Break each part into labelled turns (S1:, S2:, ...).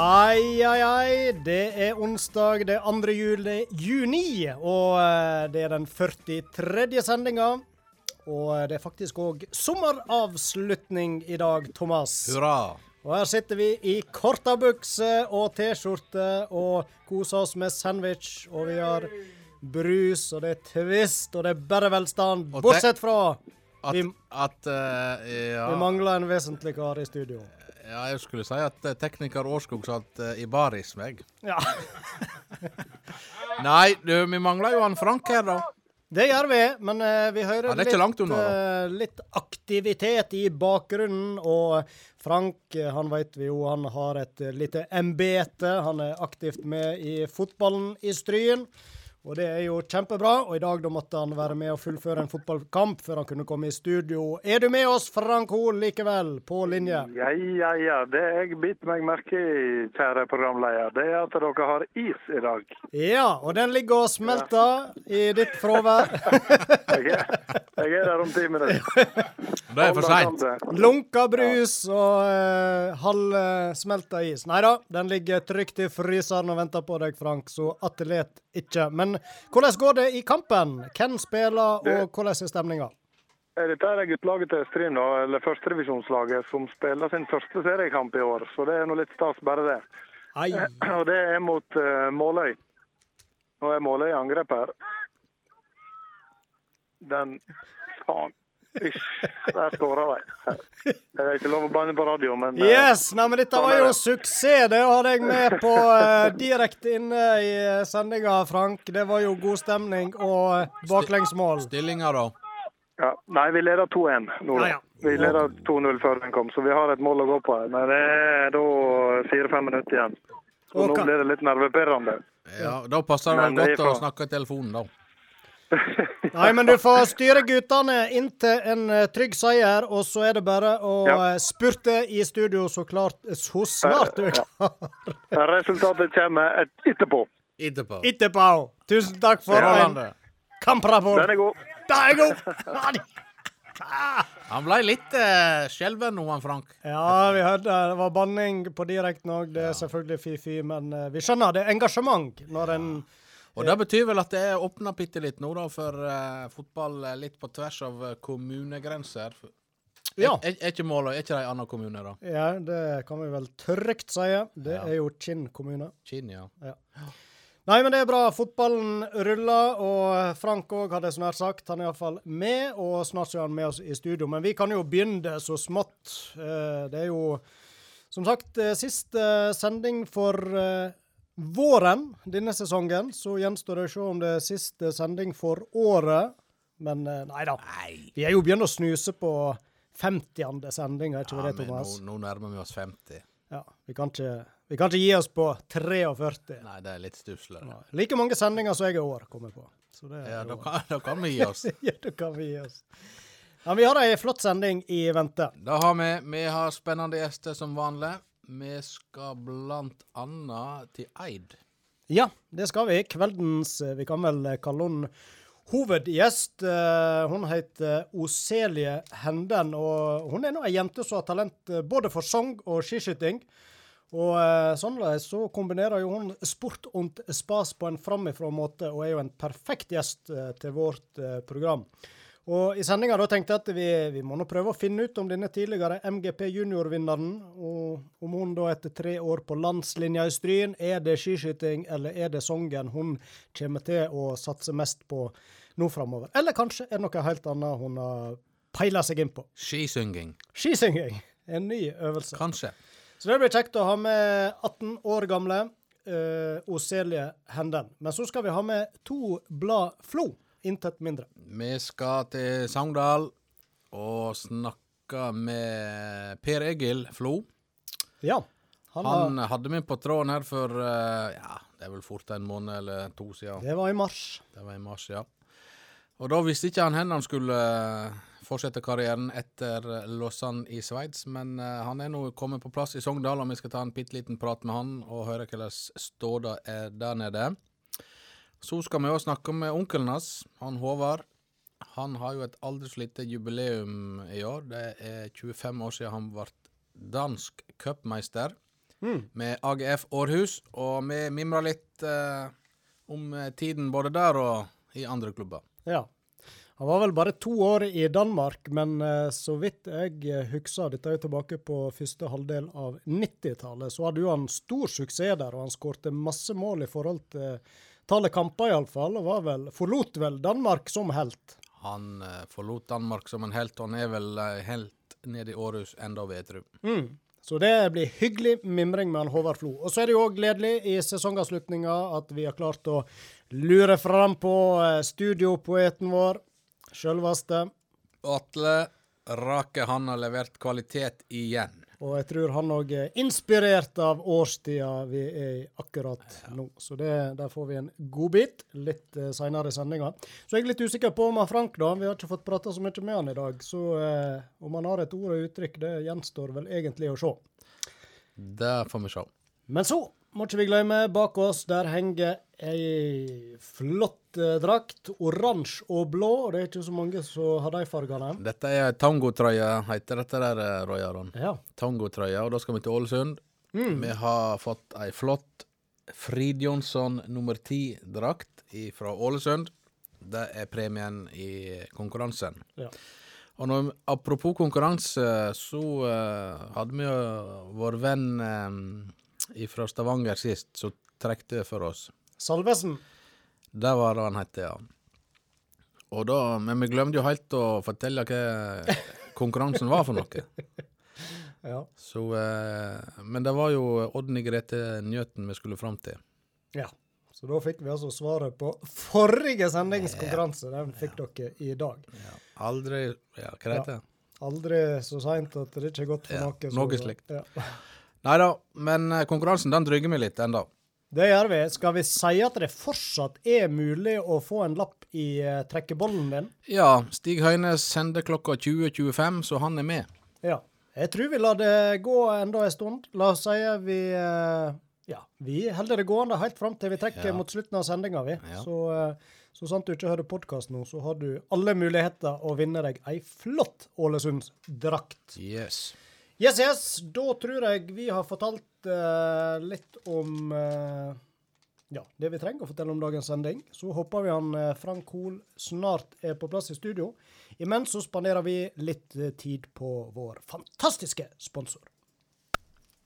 S1: Ai, ai, ai. Det er onsdag det er 2. juli, juni, og eh, det er den 43. sendinga. Og eh, det er faktisk òg sommeravslutning i dag, Thomas.
S2: Hurra.
S1: Og her sitter vi i korta bukse og T-skjorte og koser oss med sandwich, og vi har brus, og det er twist, og det er bare velstand. Bortsett fra
S2: At,
S1: Vi-
S2: at uh, ja,
S1: vi mangler en vesentlig kar i studio.
S2: Ja, jeg skulle si at eh, tekniker Årskog satt uh, i baris meg.
S1: Ja.
S2: Nei, du, vi mangler jo han Frank her, da.
S1: Det gjør vi, men uh, vi hører
S2: Ja, litt, er da.
S1: eh, litt aktivitet i bakgrunnen. Og Frank, eh, han vet vi jo, han har et eh, lite embete. Han er aktivt med i fotballen i Stryn. Og det er jo kjempebra. Og i dag da måtte han være med og fullføre en fotballkamp før han kunne komme i studio. Er du med oss, Frank Hoel, likevel, på linje?
S3: Ja, ja, ja. Det jeg biter meg merke i, kjære programleder, det er at dere har is i dag.
S1: Ja, og den ligger og smelter i ditt fravær.
S3: Jeg jeg er der om ti minutter.
S2: Det er for seint.
S1: Lunka brus og uh, halvsmelta is. Nei da, den ligger trygt i fryseren og venter på deg, Frank, så atlet ikke. Men hvordan går det i kampen? Hvem spiller, og hvordan er stemninga?
S3: Eh, Dette er guttelaget til Stryn, eller førsterevisjonslaget, som spiller sin første seriekamp i år. Så det er nå litt stas, bare det.
S1: Ai.
S3: Og det er mot uh, Måløy. Nå er Måløy i angrep her. Den Faen. Der skåra de. Det er ikke lov å banne på radio, men eh,
S1: Yes! Nei, men dette var jo suksess. Det hadde jeg med på uh, direkte inne i sendinga, Frank. Det var jo god stemning og eh, baklengsmål.
S2: Stillinga, da.
S3: Ja, nei, vi leder 2-1 nå.
S1: Ja, ja.
S3: Vi leder 2-0 før den kom, så vi har et mål å gå på. Men det er da fire-fem minutter igjen. Så
S1: Og
S3: nå blir det litt nervepirrende.
S2: Ja, Da passer det
S3: Men det
S2: godt å snakke i telefonen, da.
S1: Nei, men du får styre guttene inn til en eh, trygg seier, og så er det bare å
S3: Ja.
S1: eh, spurte i studio så klart så snart du er klar.
S3: Resultatet kommer etterpå.
S2: Etterpå.
S1: Etterpå. Tusen takk for en
S2: Strålende.
S1: kamprapport.
S3: Den er god.
S1: Den er god!
S2: Han ble litt eh, skjelven nå, han Frank.
S1: Ja, vi hørte det var banning på direkten òg. Det er selvfølgelig fy-fy, men eh, vi skjønner det er engasjement når en
S2: Og det betyr vel at det er åpna bitte litt nå, da, for uh, fotball eh, litt på tvers av eh, kommunegrenser.
S1: Ja.
S2: Er, er ikke målet, er ikke det en annen kommune, da?
S1: Ja, det kan vi vel trygt si. Det
S2: Ja.
S1: er jo Kinn kommune.
S2: Kinn, ja.
S1: Nei, men det er bra. Fotballen ruller, og Frank òg, hadde jeg så nær sagt. Han er iallfall med, og snart er han med oss i studio. Men vi kan jo begynne så smått. Det er jo som sagt siste sending for våren denne sesongen. Så gjenstår det å se om det er siste sending for året. Men eh, nei da. Vi er jo begynt å snuse på 50. sending, er ikke
S2: ja
S1: det,
S2: Thomas? nå, nå nærmer vi oss 50.
S1: Ja, vi kan ikke, vi kan ikke gi oss på 43.
S2: Nei, det er litt stusslig.
S1: Nei. Like mange sendinger som jeg i år kommer på. Så det
S2: Ja, da kan, da kan vi gi oss.
S1: ja, da kan vi gi oss. Ja, vi har ei flott sending i vente.
S2: Da har vi, vi har spennende gjester som vanlig. Vi skal blant annet til Eid.
S1: Ja, det skal vi. Kveldens eh, Vi kan vel kalle hun hovedgjest. Eh, Hun heter Oselie Henden, og hun er nå ei jente som har talent eh, både for sang og skiskyting. Og sånn så kombinerer jo hun sport og spas på en framifrå måte, og er jo en perfekt gjest til vårt program. Og I sendinga tenkte jeg at vi, vi må nå prøve å finne ut om denne tidligere MGP junior-vinneren, og om hun da etter tre år på landslinja i Stryn, er det skiskyting eller er det Songen hun kommer til å satse mest på nå framover? Eller kanskje er det noe helt annet hun har peila seg inn på?
S2: Skisynging.
S1: Skisynging. En ny øvelse.
S2: Kanskje.
S1: Så det blir kjekt å ha med 18 år gamle uh, Oselie Henden. Men så skal vi ha med to blad Flo. Intet mindre.
S2: Vi skal til Sogndal og snakke med Per Egil Flo.
S1: Ja. Han
S2: Han hadde vi på tråden her for eh, ja, det er vel fort en måned eller to siden.
S1: det var i mars.
S2: Det var i mars, ja. Og da visste ikke han hvor han skulle eh, fortsette karrieren etter Lausanne i Sveits, men eh, han er nå kommet på plass i Sogndal, og vi skal ta en bitte liten prat med han og høre hvordan ståa er der nede. Så skal vi òg snakke med onkelen hans, han Håvard. Han har jo et aldri så lite jubileum i år. Det er 25 år siden han ble dansk cupmeister. med AGF Århus. Og vi mimra litt eh, om tiden både der og i andre klubber.
S1: Ja. Han var vel bare to år i Danmark, men eh, så vidt jeg eh, husker, dette er jo tilbake på første halvdel av 90-tallet, så hadde jo han stor suksess der, og han skårte masse mål i forhold til tallet kamper, iallfall, og var vel, forlot vel Danmark som helt.
S2: Han eh, forlot Danmark som en helt, og han er vel eh, helt nede i Århus enda vedru.
S1: Mm. Så det blir hyggelig mimring med han Håvard Flo. Og så er det jo òg gledelig i sesongavslutninga at vi har klart å lure fram på eh, studiopoeten vår, sjølveste.
S2: Atle Rake, han har levert kvalitet igjen.
S1: Og jeg tror han òg er inspirert av årstida vi er i akkurat nå. Så det, der får vi en godbit litt uh, seinere i sendinga. Så jeg er litt usikker på om han Frank, da. Vi har ikke fått prata så mye med han i dag. Så uh, om han har et ord og uttrykk, det gjenstår vel egentlig å se.
S2: Det får vi se.
S1: Men så må ikke vi glemme, bak oss der henger ei flott eh, drakt. Oransje og blå, og det er ikke så mange som har de fargene.
S2: Dette er tangotrøye, heter dette der, eh, Roy Aron.
S1: Ja.
S2: Tangotrøye, og da skal vi til Ålesund. Vi har fått ei flott Frid Jonsson nummer ti-drakt fra Ålesund. Det er premien i konkurransen.
S1: Ja.
S2: Og når, apropos konkurranse, så uh, hadde vi jo vår venn uh, fra Stavanger sist, som trekte for oss.
S1: Salvesen.
S2: Det var det han het, ja. Og da, men vi glemte jo helt å fortelle hva konkurransen var for noe.
S1: Ja.
S2: Så, eh, men det var jo Odny Grete Njøten vi skulle fram til.
S1: ja. Så da fikk vi altså svaret på forrige sendingskonkurranse. Den fikk dere i dag.
S2: Aldri Ja, hva heter det?
S1: Aldri så seint at det ikke er godt for
S2: Ja,
S1: noe.
S2: noe
S1: så-
S2: slikt.
S1: Ja.
S2: Nei da, men eh, konkurransen den dryger vi litt ennå.
S1: Det gjør vi. Skal vi si at det fortsatt er mulig å få en lapp i eh, trekkebollen din?
S2: Ja, Stig Høynes sender klokka 20.25, så han er med.
S1: Ja. Jeg tror vi lar det gå enda en stund. La oss si vi eh, Ja, vi holder det gående helt fram til vi trekker
S2: Ja.
S1: mot slutten av sendinga, vi.
S2: Ja.
S1: Så, så sant du ikke hører podkast nå, så har du alle muligheter å vinne deg ei flott Ålesundsdrakt.
S2: Yes.
S1: Yes, yes. Da tror jeg vi har fortalt uh, litt om uh, ja, det vi trenger å fortelle om dagens sending. Så håper vi han eh, Frank Hoel snart er på plass i studio. Imens så spanderer vi litt tid på vår fantastiske sponsor.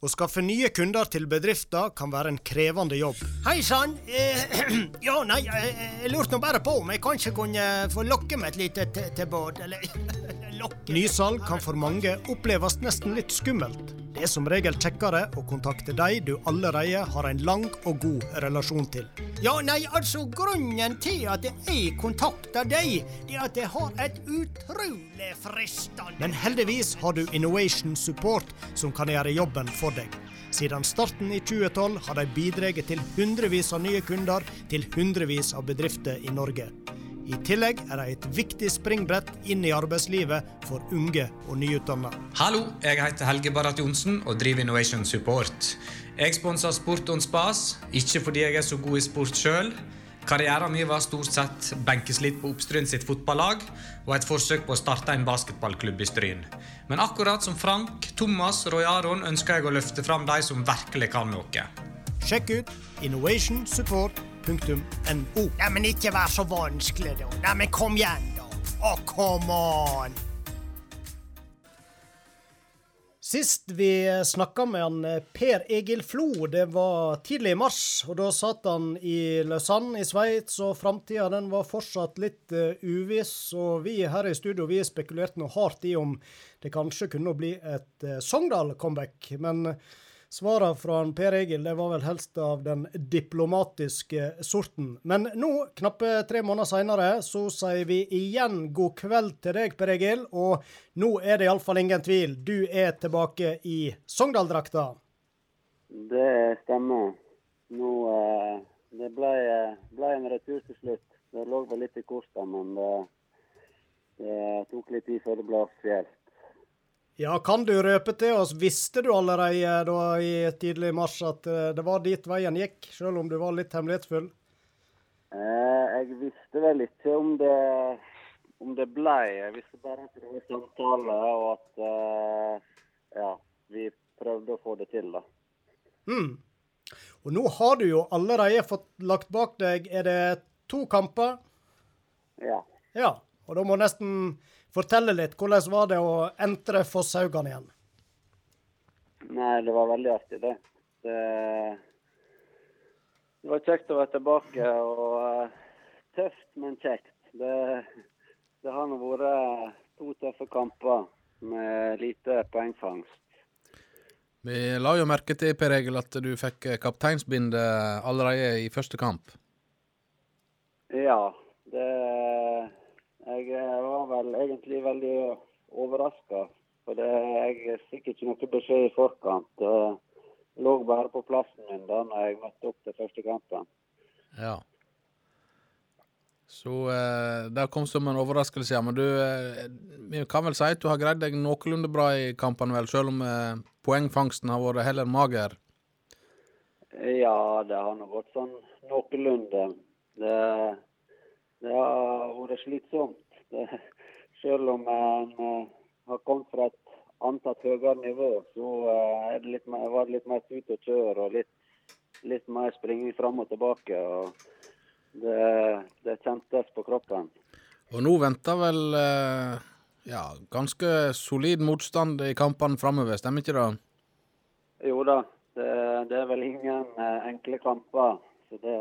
S1: Å skaffe nye kunder til bedrifter kan være en krevende jobb.
S4: Hei sann. Eh, ja, nei, jeg, lurte nå bare på om jeg kanskje kunne få lokke med et lite tilbud, eller
S1: Nysalg kan for mange oppleves nesten litt skummelt. Det er som regel kjekkere å kontakte de du allerede har en lang og god relasjon til.
S4: Ja, nei, altså, grunnen til at jeg kontakter deg, det er at jeg har et utrolig fristende
S1: Men heldigvis har du Innovation Support som kan gjøre jobben for deg. Siden starten i 2012 har de bidratt til hundrevis av nye kunder til hundrevis av bedrifter i Norge. I tillegg er de et viktig springbrett inn i arbeidslivet for unge og nyutdanna.
S5: Hallo, jeg heter Helge Barrat Johnsen og driver Innovation Support. Jeg sponser Sport on Spas, ikke fordi jeg er så god i sport sjøl. Karrieren min var stort sett benkeslitt på Oppstryn sitt fotballag og et forsøk på å starte en basketballklubb i Stryn. Men akkurat som Frank, Thomas og Roy Aron ønsker jeg å løfte fram de som virkelig kan noe.
S1: Sjekk ut innovationsupport.no.
S4: Nei, men ikke vær så vanskelig, da. Nei, men kom igjen, da. Å, come on!
S1: Sist vi snakka med han eh, Per Egil Flo, det var tidlig i mars. og Da satt han i Lausanne i Sveits, og framtida den var fortsatt litt uh, uviss. Og vi her i studio vi spekulerte noe hardt i om det kanskje kunne bli et uh, Sogndal-comeback. Men uh, Svarene fra Per Egil det var vel helst av den diplomatiske sorten. Men nå, knappe tre måneder seinere, så sier vi igjen god kveld til deg, Per Egil. Og nå er det iallfall ingen tvil. Du er tilbake i Sogndal-drakta.
S6: Det stemmer. Nå eh, Det ble, ble en retur til slutt. Det lå vel litt i kortene, men det, det tok litt tid før det ble offisielt.
S1: Ja, kan du røpe til oss, visste du allerede da i tidlig mars at eh, det var dit veien gikk, selv om du var litt hemmelighetsfull?
S6: Eh, jeg visste vel ikke om det, om det ble. Jeg visste bare at det var samtale, og at eh, ja, vi prøvde å få det til. da.
S1: Mm. Og nå har du jo allerede fått lagt bak deg Er det to kamper?
S6: Ja.
S1: Ja. Og da må nesten fortelle litt. Hvordan var det å entre Fosshaugane igjen?
S6: Nei, det var veldig artig, det. Det, det var kjekt å være tilbake, og eh, tøft, men kjekt. Det, det har nå vært to tøffe kamper med lite poengfangst.
S2: Vi la jo merke til, Per Egil, at du fikk eh, kapteinsbinde allerede i første kamp.
S6: Ja, det Jeg var vel egentlig veldig overraska. For det, jeg fikk ikke noe beskjed i forkant. Jeg lå bare på plassen min da når jeg møtte opp til første kampen.
S2: Ja. Så eh, det kom som en overraskelse, ja. Men du, eh, vi kan vel si at du har greid deg noenlunde bra i kampene, vel, selv om eh, poengfangsten har vært heller mager?
S6: Ja, det har nå gått sånn noenlunde. Det, det har vært slitsomt. Det, selv om en eh, har kommet fra et antatt høyere nivå, så eh, det litt mer, var det litt mer tut og kjør og litt, litt mer springing fram og tilbake. og det, det kjentes på kroppen.
S2: Og nå venter vel eh, ja, ganske solid motstand i kampene framover, stemmer ikke det?
S6: Jo da, det, det er vel ingen enkle kamper. Så det,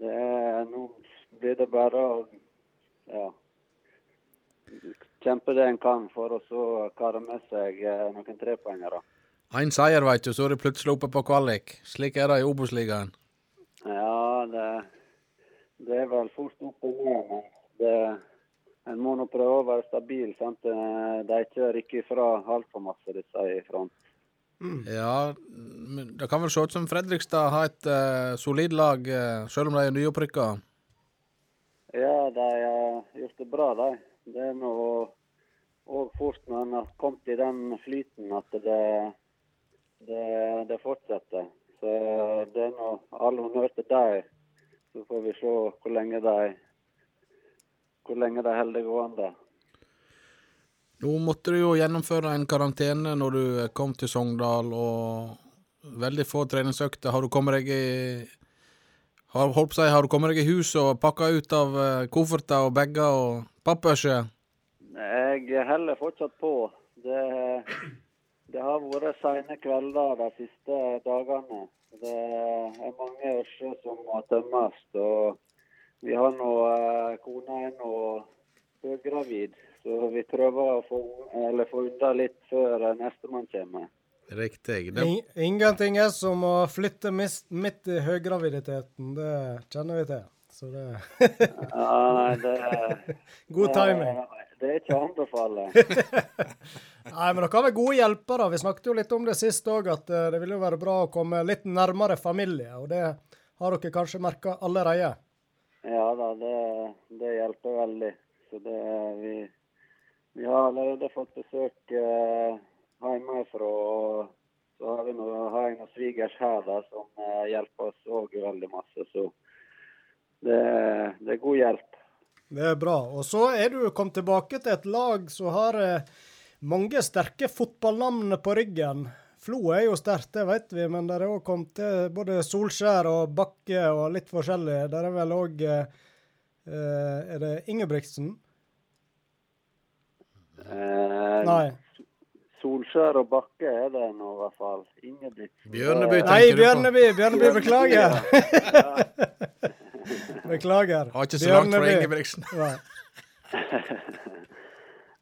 S6: det er Nå blir det bare å ja, kjempe det en kan for å så kare med seg eh, noen trepoengere.
S2: Én seier, veit du, så er det plutselig oppe på kvalik. Slik er det i Obos-ligaen.
S6: Ja, det, det er vel fort opp og ned, men det, en må nå prøve å være stabil. sant? Eh, De ikke rykker ifra altfor masse, disse i front.
S2: Ja, men det kan vel se ut som Fredrikstad har et uh, solid lag, uh, selv om de er nyopprykka.
S6: Ja, de har gjort det bra, de. Det er nå òg fort når en har kommet i den flyten at det, det, det fortsetter. Så det er nå all honnør til dem. Så får vi se hvor lenge de hvor lenge de holder det gående.
S2: Nå måtte du jo gjennomføre en karantene når du kom til Sogndal, og veldig få treningsøkter. Har du kommet deg i har, holdt å har du kommet deg i hus og pakka ut av eh, kofferter og bager og pappbørser?
S6: Jeg holder fortsatt på. Det, det har vært sene kvelder de siste dagene. Det er mange ørser som må tømmes. Og vi har nå eh, Kona er nå høygravid, så vi prøver å få, få unna litt før eh, nestemann kommer.
S2: Riktig. Det,
S1: In ingenting er som å flytte midt i høygraviditeten. Det kjenner vi til. Så det
S6: Ja, nei, det,
S1: God timing.
S6: det, det er ikke å anbefale.
S1: Nei, men dere har vel gode hjelpere. Vi snakket jo litt om det sist òg, at eh, det ville jo være bra å komme litt nærmere familie. Og det har dere kanskje merka allerede.
S6: Ja da, det, det hjelper veldig. Så det, vi, vi har allerede fått besøk eh, hjemmefra. Så har vi nå, har jeg noen svigers her da, som eh, hjelper oss òg veldig masse. Så det, det er god hjelp.
S1: Det er bra. Og så er du kommet tilbake til et lag som har eh, mange sterke fotballnavn på ryggen. Flo er jo sterkt, det vet vi, men det er òg kommet til både Solskjær og Bakke og litt forskjellig. Der er vel òg eh, Er det Ingebrigtsen?
S6: Eh,
S1: Nei.
S6: Solskjær og Bakke er det nå i hvert fall. Ingebrigtsen.
S2: Bjørneby,
S6: tenker
S1: Nei,
S2: tenker du på?
S1: Bjørneby! Bjørneby, beklager. beklager.
S2: Har ikke så langt fra
S1: Bjørneby.
S2: Ingebrigtsen.
S1: Nei.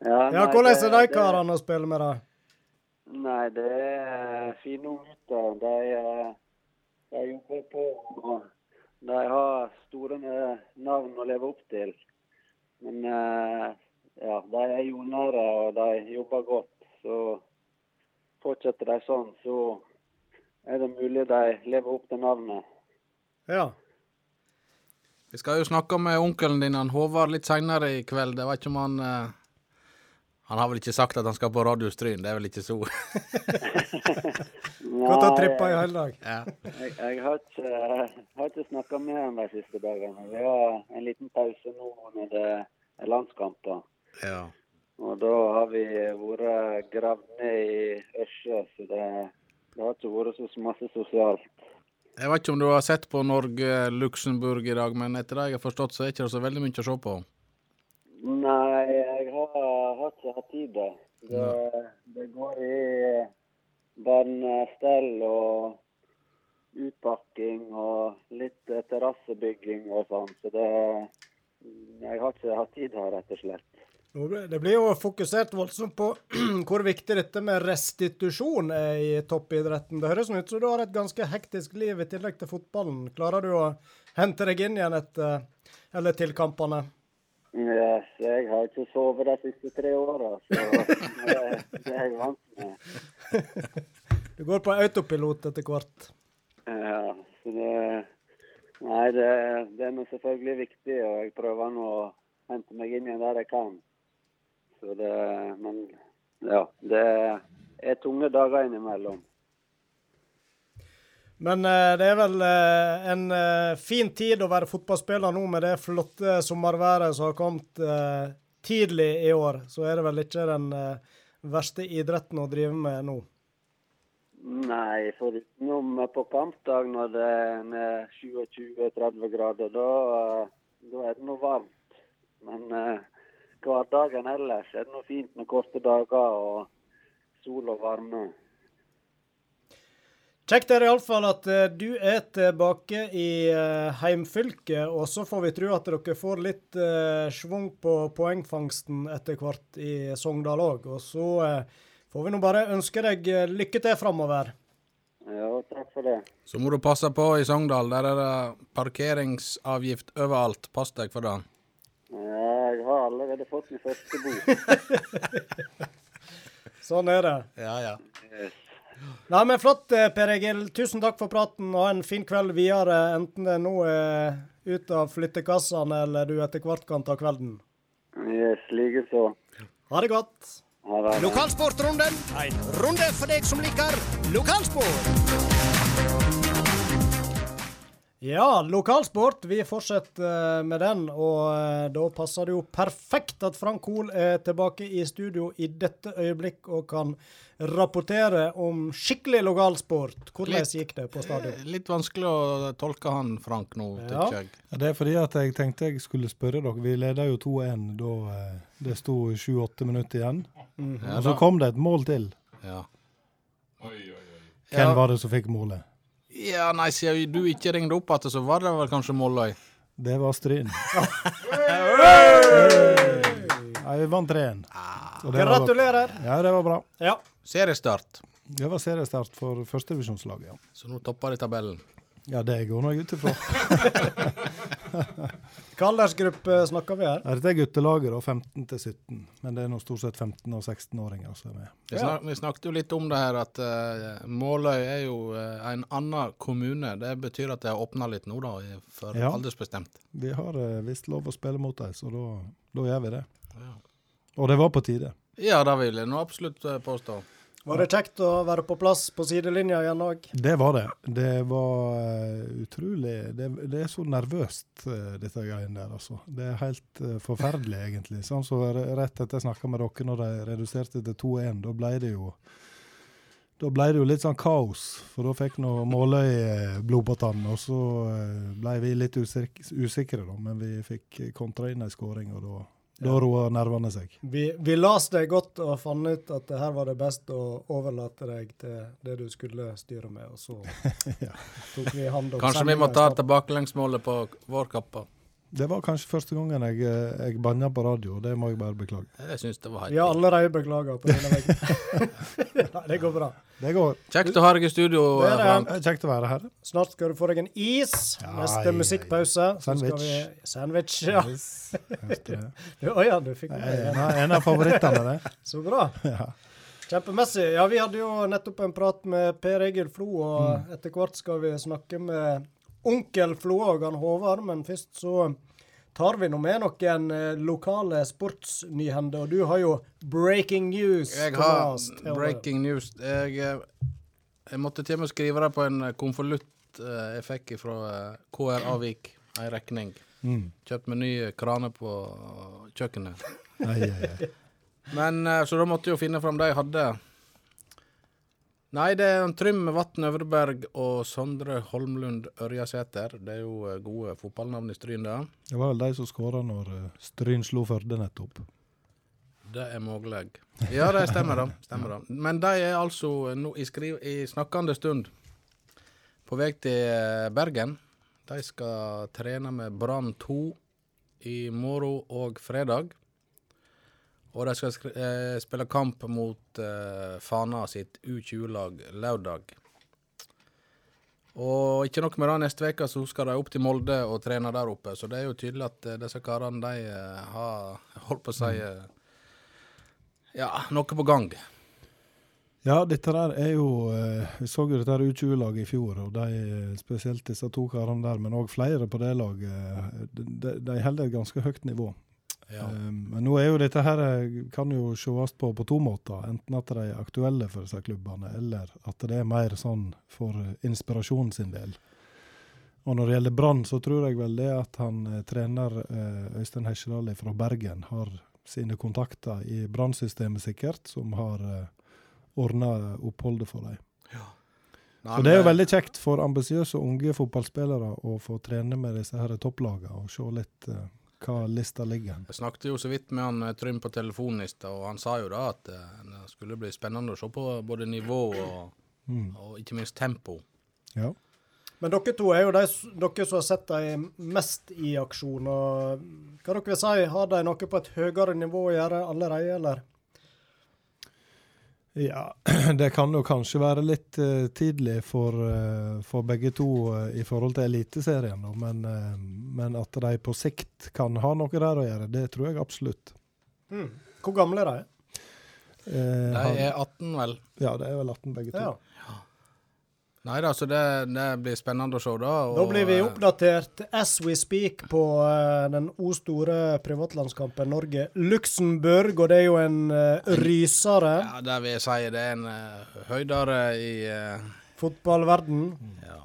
S6: Ja,
S1: Ja,
S6: nei,
S1: hvordan er de
S6: det-
S1: karene å spille med, da?
S6: Nei, det er fine unggutter. De, de jobber på. og De har store navn å leve opp til. Men eh, ja, de er jordnære og de jobber godt. Så fortsetter de sånn, så er det mulig de lever opp til navnet.
S1: Ja.
S2: Vi skal jo snakke med onkelen din, han Håvard, litt seinere i kveld. Jeg vet ikke om han eh, Han har vel ikke sagt at han skal på Radio Stryn, det er vel ikke så
S1: Gått å trippa i hele dag.
S2: ja.
S6: Jeg, jeg har ikke, har ikke snakka med han de siste dagene. Vi har en liten pause nå når det er landskamper.
S2: ja.
S6: Og da har vi vært gravd ned i ørsa, så det, det har ikke vært så masse sosialt.
S2: Jeg vet ikke om du har sett på Norge-Luxembourg i dag, men etter det jeg har forstått, så er det ikke så veldig mye å se på.
S6: Nei, jeg har, har ikke hatt tid da. Det, det går i barnestell og utpakking og litt eh, terrassebygging og sånn. Så det Jeg har ikke hatt tid her, rett og slett.
S1: Det blir jo fokusert voldsomt på hvor viktig dette med restitusjon er i toppidretten. Det høres ut som du har et ganske hektisk liv i tillegg til fotballen. Klarer du å hente deg inn igjen etter eller til kampene?
S6: Yes, jeg har ikke sovet de siste tre åra, så det, det er jeg vant med.
S1: Du går på autopilot etter hvert.
S6: Ja, så det Nei, det, det er selvfølgelig viktig, og jeg prøver nå å hente meg inn igjen der jeg kan. Så det Men ja, det er tunge dager innimellom.
S1: Men eh, det er vel eh, en eh, fin tid å være fotballspiller nå med det flotte sommerværet som har kommet tidlig i år. Så er det vel ikke den verste idretten å drive med nå.
S6: Nei, for utenom på kampdag når det er 27-30 grader, da, da er det noe varmt. Men eh, hverdagen ellers er det noe fint med korte dager og sol og varme.
S1: Kjekt er det iallfall at eh, du er tilbake i eh, heimfylket, og så får vi tro at dere får litt uh, schwung på poengfangsten etter hvert i Sogndal òg. Og så eh, får vi nå bare ønske deg eh, lykke til framover.
S6: Ja, takk for det.
S2: Så må du passe på i Sogndal. Der er det parkeringsavgift overalt. Pass deg for det.
S6: Ja, jeg har allerede fått min første bok.
S1: Sånn er det.
S2: Ja, ja.
S6: Yes.
S1: Nei, men Flott, eh, Per Egil. Tusen takk for praten, og ha en fin kveld videre. Enten det nå er ut av flyttekassene, eller du etter hvert kan ta kvelden.
S6: Yes, likeså.
S1: Ha det godt.
S6: Ha det.
S4: Lokalsportrunden, en runde for deg som liker lokalsport.
S1: Ja, lokalsport. Vi fortsetter eh, med den, og eh, da passer det jo perfekt at Frank Hoel er tilbake i studio i dette øyeblikk og kan rapportere om skikkelig lokalsport. Hvordan
S2: Litt-
S1: gikk det på stadion?
S2: Litt vanskelig å tolke han, Frank, nå,
S1: Ja.
S2: jeg.
S7: Ja, det er fordi at jeg tenkte jeg skulle spørre dere. Vi leda jo 2-1 da eh, det sto 7-8 minutter igjen.
S2: Ja,
S7: Og så kom det et mål til.
S2: Ja. Oi, oi, oi.
S7: Hvem
S2: Ja.
S7: var det som fikk målet?
S2: Ja, nei, siden du ikke ringte opp igjen, så var det vel kanskje Måløy.
S7: Det var Stryn. Nei, vi vant 3-1. Så det var-
S1: Gratulerer.
S7: Ja, det var bra.
S1: Ja.
S2: Seriestart.
S7: Det var seriestart for førstevisjonslaget, ja.
S2: Så nå topper de tabellen.
S7: Ja, det går nå jeg ut ifra.
S1: Hvilken aldersgruppe snakker vi her?
S7: Ja, Dette er guttelaget, da, 15 til 17. Men det er nå stort sett 15- og 16-åringer som er med.
S2: Vi, snak, vi snakket jo litt om det her at uh, Måløy er jo uh, en annen kommune. Det betyr at det har åpna litt nå, da, for
S7: Ja.
S2: aldersbestemt.
S7: Vi har uh, visst lov å spille mot dem, så da, gjør vi det.
S2: Ja.
S7: Og det var på tide.
S2: Ja, det vil jeg nå absolutt påstå.
S1: Var det kjekt å være på plass på sidelinja igjen òg?
S7: Det var det. Det var eh, utrolig Det, det er så nervøst, uh, dette greiene der, altså. Det er helt eh, forferdelig, egentlig. Sånn så Rett etter jeg snakka med dere når de reduserte til 2-1, da ble det jo da ble det jo litt sånn kaos, for da fikk nå Måløy eh, blod på tann. Og så eh, ble vi litt usikre, usikre, da, men vi fikk kontra inn ei skåring, og da, da roer nervene seg.
S1: Vi, vi las deg godt og fant ut at det her var det best å overlate deg til det du skulle styre med, og så
S7: Ja.
S1: tok vi hand om
S2: Kanskje vi må ta tilbakelengsmålet på vår kappa.
S7: Det var kanskje første gangen jeg, jeg banna på radio, og det må jeg bare beklage.
S2: Jeg synes det var
S1: Vi har allerede beklaga på denne veien. Nei, det går bra.
S7: Det går.
S2: Kjekt å ha deg i studio,
S1: Det er det.
S7: Kjekt å være her.
S1: Snart skal du få deg en is.
S7: Ja,
S1: Neste musikkpause.
S7: Sandwich.
S1: vi- Sandwich, ja.
S7: Yes, det.
S1: Ja, du fikk med
S7: En
S1: det.
S7: en av favorittene, det.
S1: Så bra.
S7: Ja.
S1: Kjempemessig. Ja, vi hadde jo nettopp en prat med Per Egil Flo, og etter hvert skal vi snakke med onkel Flo og han Håvard, men først så tar vi nå med noen eh, lokale sportsnyhender, og du har jo breaking news.
S2: Jeg har breaking news. Jeg, eh, jeg måtte til og med skrive det på en konvolutt eh, jeg fikk fra KR Avik, ei regning.
S7: Mm.
S2: Kjøpt meg ny krane på kjøkkenet.
S7: Ai, ai, ai.
S2: Men Så da måtte jeg jo finne fram det jeg hadde. Nei, det er Trym Vatn Øvreberg og Sondre Holmlund Ørjasæter. Det er jo eh, gode fotballnavn i Stryn, det.
S7: Det var vel de som skåra når eh, Stryn slo Førde nettopp.
S2: Det er mulig. Ja, det stemmer, da. Stemmer da. Men de er altså nå i, skriv, i snakkende stund på vei til eh, Bergen. De skal trene med Brann 2 i morgen og fredag. Og de skal eh, spille kamp mot eh, Fana sitt U20-lag lørdag. Og ikke nok med det, neste uke så skal de opp til Molde og trene der oppe. Så det er jo tydelig at eh, disse karene de eh, har holdt på å si eh, ja, noe på gang.
S7: Ja, dette der er jo Vi så jo dette U20-laget i fjor, og de, spesielt disse to karene der, men òg flere på det laget, de, de holder et ganske høyt nivå.
S2: Ja.
S7: Eh, Men nå er jo dette her eh, kan jo sees på på to måter. Enten at de er aktuelle for disse klubbene, eller at det er mer sånn for eh, inspirasjonen sin del. Og når det gjelder Brann, så tror jeg vel det at han trener Øystein Hesjedal fra Bergen har sine kontakter i Brann-systemet sikkert, som har ordna oppholdet for dem.
S2: Nei,
S7: Så det er jo veldig kjekt for ambisiøse unge fotballspillere å få trene med disse her topplagene og se litt hva lista ligger.
S2: Jeg snakket jo så vidt med han eh, Trym på telefonen i stad, og han sa jo da at eh, det skulle bli spennende å se på både nivå og,
S7: Mm.
S2: og ikke minst tempo.
S7: Ja.
S1: Men dere to er jo de, dere som har sett dem mest i aksjon. og Hva dere vil si, har de noe på et høyere nivå å gjøre allerede, eller?
S7: Ja, det kan jo kanskje være litt uh, tidlig for, uh, for begge to uh, i forhold til Eliteserien, men, men at de på sikt kan ha noe der å gjøre, det tror jeg absolutt.
S1: Mm. Hvor gamle er de?
S7: Eh,
S2: De er 18, vel?
S7: Ja, det er vel 18 begge to.
S1: Ja.
S2: Nei da, så det, det blir spennende å se, da. Og,
S1: Da blir vi
S2: eh,
S1: oppdatert as we speak på uh, den o store privatlandskampen Norge-Luxembourg, og det er jo en uh, rysere.
S2: Ja, det vil jeg si det er en uh, høydere i uh,
S1: Fotballverden.
S2: ja.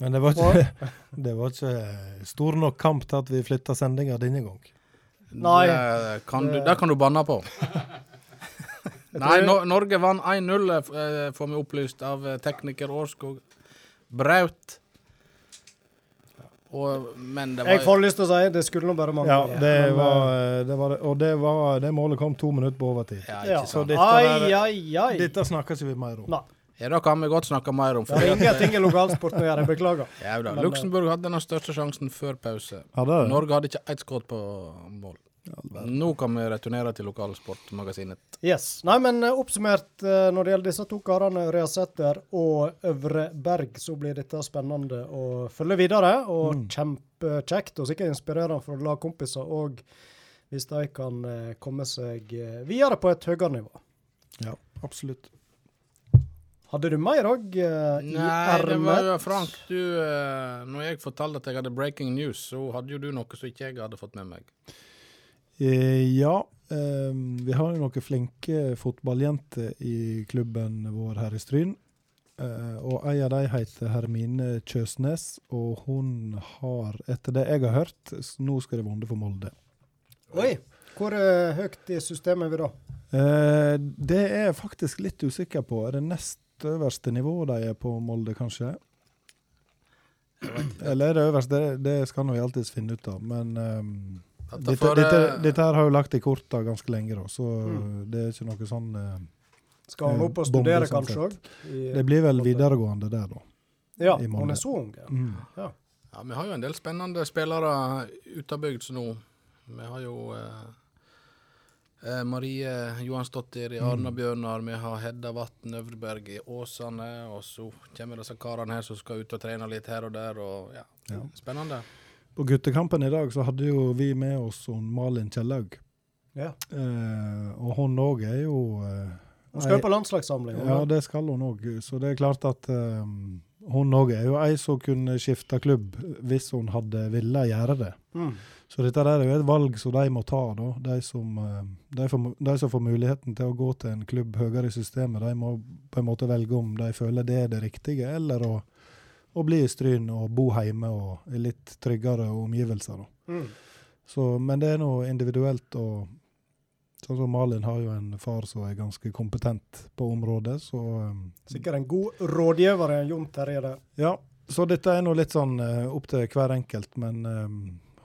S7: Men det var ikke, det var ikke stor nok kamp til at vi flytta sendinga denne gang.
S1: Nei.
S2: Det kan, du, det kan du banne på. Nei, no Norge vant 1-0, eh, får vi opplyst av eh, tekniker Årskog Braut. Og, men det var
S1: Jeg får lyst til å si det skulle nå bare mangle.
S7: Ja, det
S1: Men,
S7: var,
S1: eh,
S7: det var Og det, var, det målet kom to minutter på overtid.
S2: ja,
S1: ja.
S7: Så dette
S1: Ai,
S7: der-
S1: ai, ai.
S7: Dette snakkes vi mer om.
S1: Nei.
S2: Ja, det kan vi godt snakke mer om.
S1: Det
S2: er
S1: ingenting i lokalsporten å gjøre. Beklager.
S2: Ja, da.
S1: Men, eh,
S2: Luxembourg hadde den største sjansen før pause.
S7: Hadde?
S2: Norge hadde ikke ett skudd på mål. Nå kan vi returnere til lokalsportmagasinet.
S1: Yes. Nei, men eh, oppsummert eh, når det gjelder disse to karene, Reasæter og Øvre Berg, så blir dette spennende å følge videre. Og
S7: Mm.
S1: kjempekjekt og sikkert inspirerende for lagkompiser òg, hvis de kan eh, komme seg videre på et høyere nivå.
S7: Ja, absolutt.
S1: Hadde du mer òg uh, i
S2: Nei, det var jo? Frank, du Når jeg fortalte at jeg hadde breaking news, så hadde jo du noe som ikke jeg hadde fått med meg.
S7: Eh, ja, eh, vi har noen flinke fotballjenter i klubben vår her i Stryn. Eh, og ei av dem heter Hermine Kjøsnes, og hun har, etter det jeg har hørt, nå skal det vonde for Molde.
S1: Oi! Hvor uh, høyt i systemet er vi da?
S7: Eh, det er jeg faktisk litt usikker på. Er det nest øverste nivået de er på Molde, kanskje? Eller er det øverste? Det, det skal vi alltids finne ut av. Men ehm,
S2: Dette får,
S7: dette,
S2: eh,
S7: dette her har jo lagt i korta ganske lenge, da, så
S1: Mm.
S7: det er ikke noe sånn eh,
S1: Skal hun
S7: Eh,
S1: opp og studere,
S7: bombe,
S1: kanskje
S7: sett.
S1: òg?
S7: Det blir vel videregående der, da.
S1: Ja,
S7: i
S1: hun er så ung. Ja.
S7: Mm.
S2: Ja, Vi har jo en del spennende spillere utabygds nå. Vi har jo eh, eh, Marie Johansdottir i Arna-Bjørnar. Vi har Hedda Vatn Øvreberg i Åsane. Og så kommer disse karene her som skal ut og trene litt her og der. Og ja,
S7: Ja.
S2: Spennende.
S7: På guttekampen i dag så hadde jo vi med oss Malin Kjellaug.
S1: Ja.
S7: Eh, og hun òg er jo eh,
S1: Hun skal jo på landslagssamling.
S7: Ja, det skal hun òg. Så det er klart at eh, hun òg er jo ei som kunne skifte klubb hvis hun hadde ville gjøre det.
S1: Mm.
S7: Så dette er jo et valg som de må ta, da. De som, eh, de, får, de som får muligheten til å gå til en klubb høyere i systemet, de må på en måte velge om de føler det er det riktige, eller å, å bli i Stryn og bo hjemme og i litt tryggere omgivelser.
S1: Mm.
S7: Så, men det er noe individuelt, og Sånn som Malin har jo en far som er ganske kompetent på området, så um,
S1: Sikkert en god rådgiver, Jon Terje der.
S7: Ja. Så dette er nå litt sånn uh, opp til hver enkelt, men um,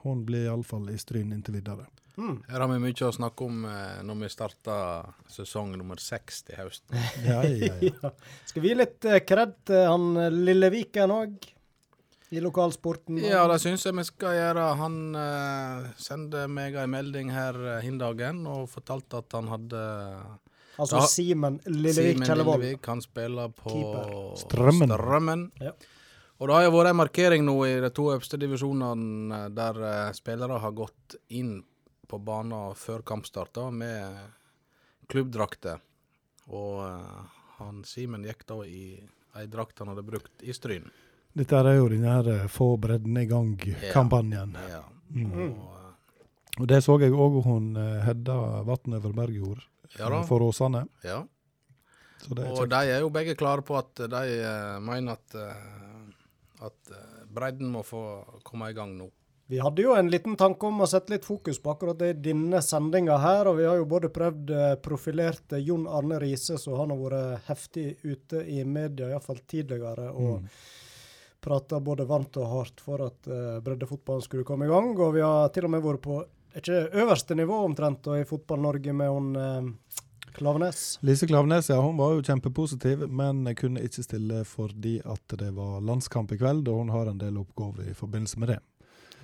S7: hun blir iallfall i Stryn inntil videre.
S1: Mm.
S2: Her har vi mye å snakke om eh, når vi starter sesong nummer seks til høsten.
S7: Ja, ja, ja.
S1: Ja. Skal vi gi litt eh, til han Lilleviken lille òg? I lokalsporten.
S2: Ja, det syns jeg vi skal gjøre. Han eh, sendte meg en melding her eh, hin dagen og fortalte at han hadde
S1: Altså. Simen Lillevik
S2: Simen
S1: Kjellevold.
S2: Lillevik, han spiller på
S1: Keeper.
S7: Strømmen.
S2: Strømmen.
S1: Ja.
S2: Og det har jo vært en markering nå i de to øverste divisjonene der eh, spillere har gått inn på banen før kampstart med klubbdrakter. Og eh, han Simen gikk da i ei drakt han hadde brukt i Stryn.
S7: Dette er jo den her eh, få bredden i gang-kampanjen.
S2: Ja.
S7: Mm.
S2: Og, eh,
S7: Og det så jeg òg hun Hedda Vatn Øverberg gjorde
S2: ja
S7: for Åsane.
S2: Ja.
S7: Så det er
S2: Og
S7: kjekt.
S2: de er jo begge klare på at de mener at, at bredden må få komme i gang nå.
S1: Vi hadde jo en liten tanke om å sette litt fokus på akkurat det i denne sendinga her, og vi har jo både prøvd eh, profilerte Jon Arne Riise, så han har vært heftig ute i media, iallfall tidligere, og
S7: Mm.
S1: prata både varmt og hardt for at uh, breddefotballen skulle komme i gang. Og vi har til og med vært på ikke øverste nivå omtrent og i Fotball-Norge med hun uh, Klavenes.
S7: Lise Klavenes, ja, hun var jo kjempepositiv, men kunne ikke stille fordi at det var landskamp i kveld, og hun har en del oppgaver i forbindelse med det.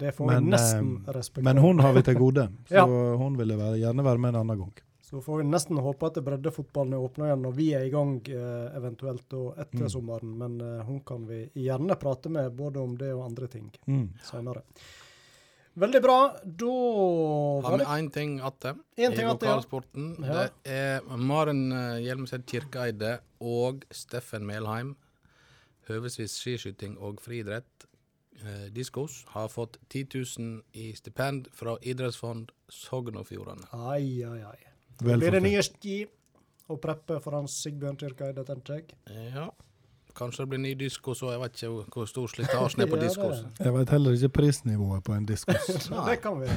S1: Det får
S7: Men,
S1: vi nesten
S7: eh,
S1: respektere.
S7: Men hun har vi til gode, så
S1: Ja.
S7: hun ville være, gjerne være med en annen gang.
S1: Så får vi nesten håpe at breddefotballen er åpna igjen når vi er i gang, eh, eventuelt etter
S7: Mm.
S1: sommeren. Men eh, hun kan vi gjerne prate med både om det og andre ting
S7: Mm.
S1: senere. Veldig bra. Da
S2: Har vi én ting igjen i
S1: ting att, ja.
S2: lokalsporten.
S1: Ja.
S2: Det er Maren eh, Hjelmeset Kirkeeide og Steffen Melheim, høvesvis skiskyting og friidrett, diskos, har fått 10 000 i stipend fra idrettsfond Sogn og Fjordane.
S1: Ai, ai, ai.
S7: Vel
S1: Blir det nye ski og preppe for hans Sigbjørn Tyrkeide, tenker jeg.
S2: Ja. Kanskje det blir ny disko, og jeg vet ikke hvor stor slitasjen er på
S1: Ja, det-
S2: diskos.
S7: Jeg vet heller ikke prisnivået på en diskos.
S1: Det kan vi.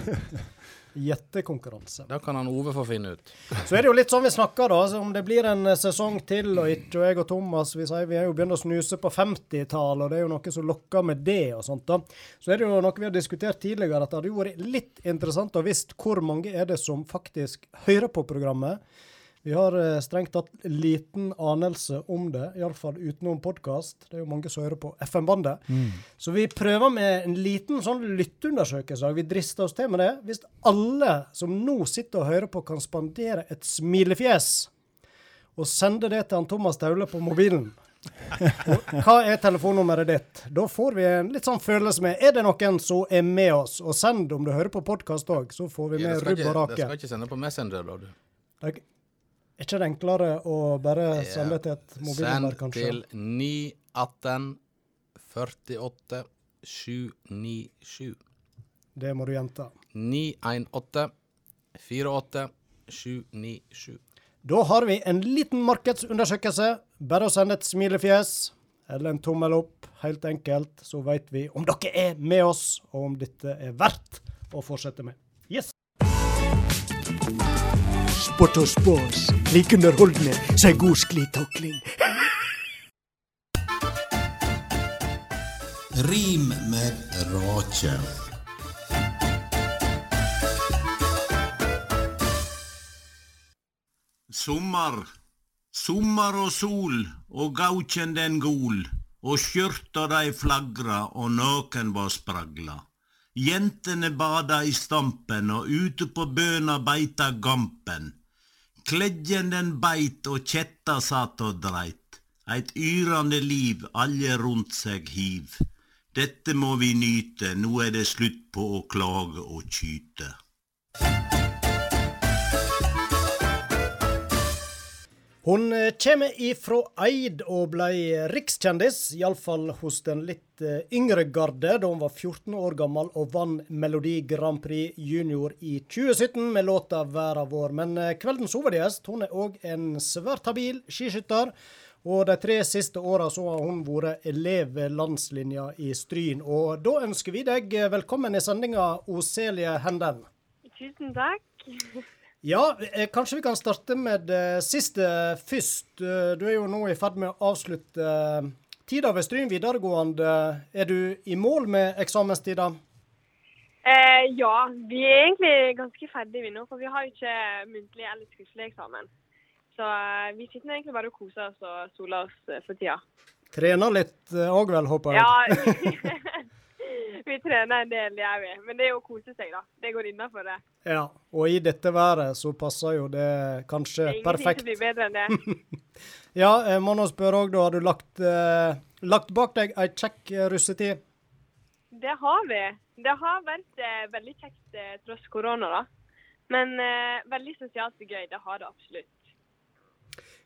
S1: Gjettekonkurranse.
S2: Da kan han Ove få finne ut.
S1: Så er det jo litt sånn vi snakker, da. Om det blir en eh, sesong til og ikke. Og jeg og Thomas vi sier vi er jo begynt å snuse på 50-tallet, og det er jo noe som lokker med det og sånt. da. Så er det jo noe vi har diskutert tidligere, at det hadde jo vært litt interessant å visst hvor mange er det som faktisk hører på programmet. Vi har eh, strengt tatt liten anelse om det, iallfall utenom podkast. Det er jo mange som hører på FM-bandet. Så vi prøver med en liten sånn lytteundersøkelse. Vi drister oss til med det. Hvis alle som nå sitter og hører på, kan spandere et smilefjes og sende det til han Thomas Taule på mobilen og Hva er telefonnummeret ditt? Da får vi en litt sånn følelse med Er det noen som er med oss? Og send om du hører på podkast òg, så får vi med
S2: det,
S1: rubb og
S2: rake. det skal ikke sende på Messenger, da, du.
S1: Er ikke det enklere å bare sende til et mobilnummer,
S2: Send til 918 48 797.
S1: Det må du gjenta.
S2: 918 48 797.
S1: Da har vi en liten markedsundersøkelse. Bare å sende et smilefjes eller en tommel opp, helt enkelt, så vet vi om dere er med oss, og om dette er verdt å fortsette med.
S4: Sport og spas. Like underholdende som ei god sklitakling.
S8: Rim med rake. Sommer, sommer og sol, og gauken den gol, og skjørta dei flagra, og naken var spragla. Jentene bada i stampen, og ute på bøna beita gampen. Kledjen den beit, og kjetta satt og dreit. Eit yrande liv alle rundt seg hiv. Dette må vi nyte, nå er det slutt på å klage og kyte.
S1: Hun eh, kommer ifra Eid og ble rikskjendis, iallfall hos den litt eh, yngre garde, da hun var 14 år gammel og vant Melodi Grand Prix Junior i 2017 med låta 'Verda vår'. Men eh, kveldens hovedgjest hun er òg en svært habil skiskytter. Og de tre siste åra så har hun vært elev ved landslinja i Stryn. Og da ønsker vi deg velkommen i sendinga, Oselie Henden.
S9: Tusen takk.
S1: Ja, eh, kanskje vi kan starte med det siste først. Eh, Du er jo nå i ferd med å avslutte eh, tida ved Stryn videregående. Er du i mål med eksamenstida?
S9: Eh, ja, vi er egentlig ganske ferdige vi nå, for vi har jo ikke muntlig eller skriftlig eksamen. Så eh, vi sitter egentlig bare og koser oss og soler oss eh, for tida.
S1: Trener litt òg vel, håper jeg?
S9: Ja, vi trener en del, gjør vi. Men det er jo å kose seg, da. Det går innafor det.
S1: Ja, Og i dette været så passer jo det kanskje
S9: Det er
S1: perfekt.
S9: ingenting som blir bedre enn det.
S1: Ja, jeg må nå spørre òg, da. Har du lagt, eh, lagt bak deg ei kjekk eh, russetid?
S9: Det har vi. Det har vært eh, veldig kjekt eh, tross korona, da. Men eh, veldig sosialt og gøy. Det har det absolutt.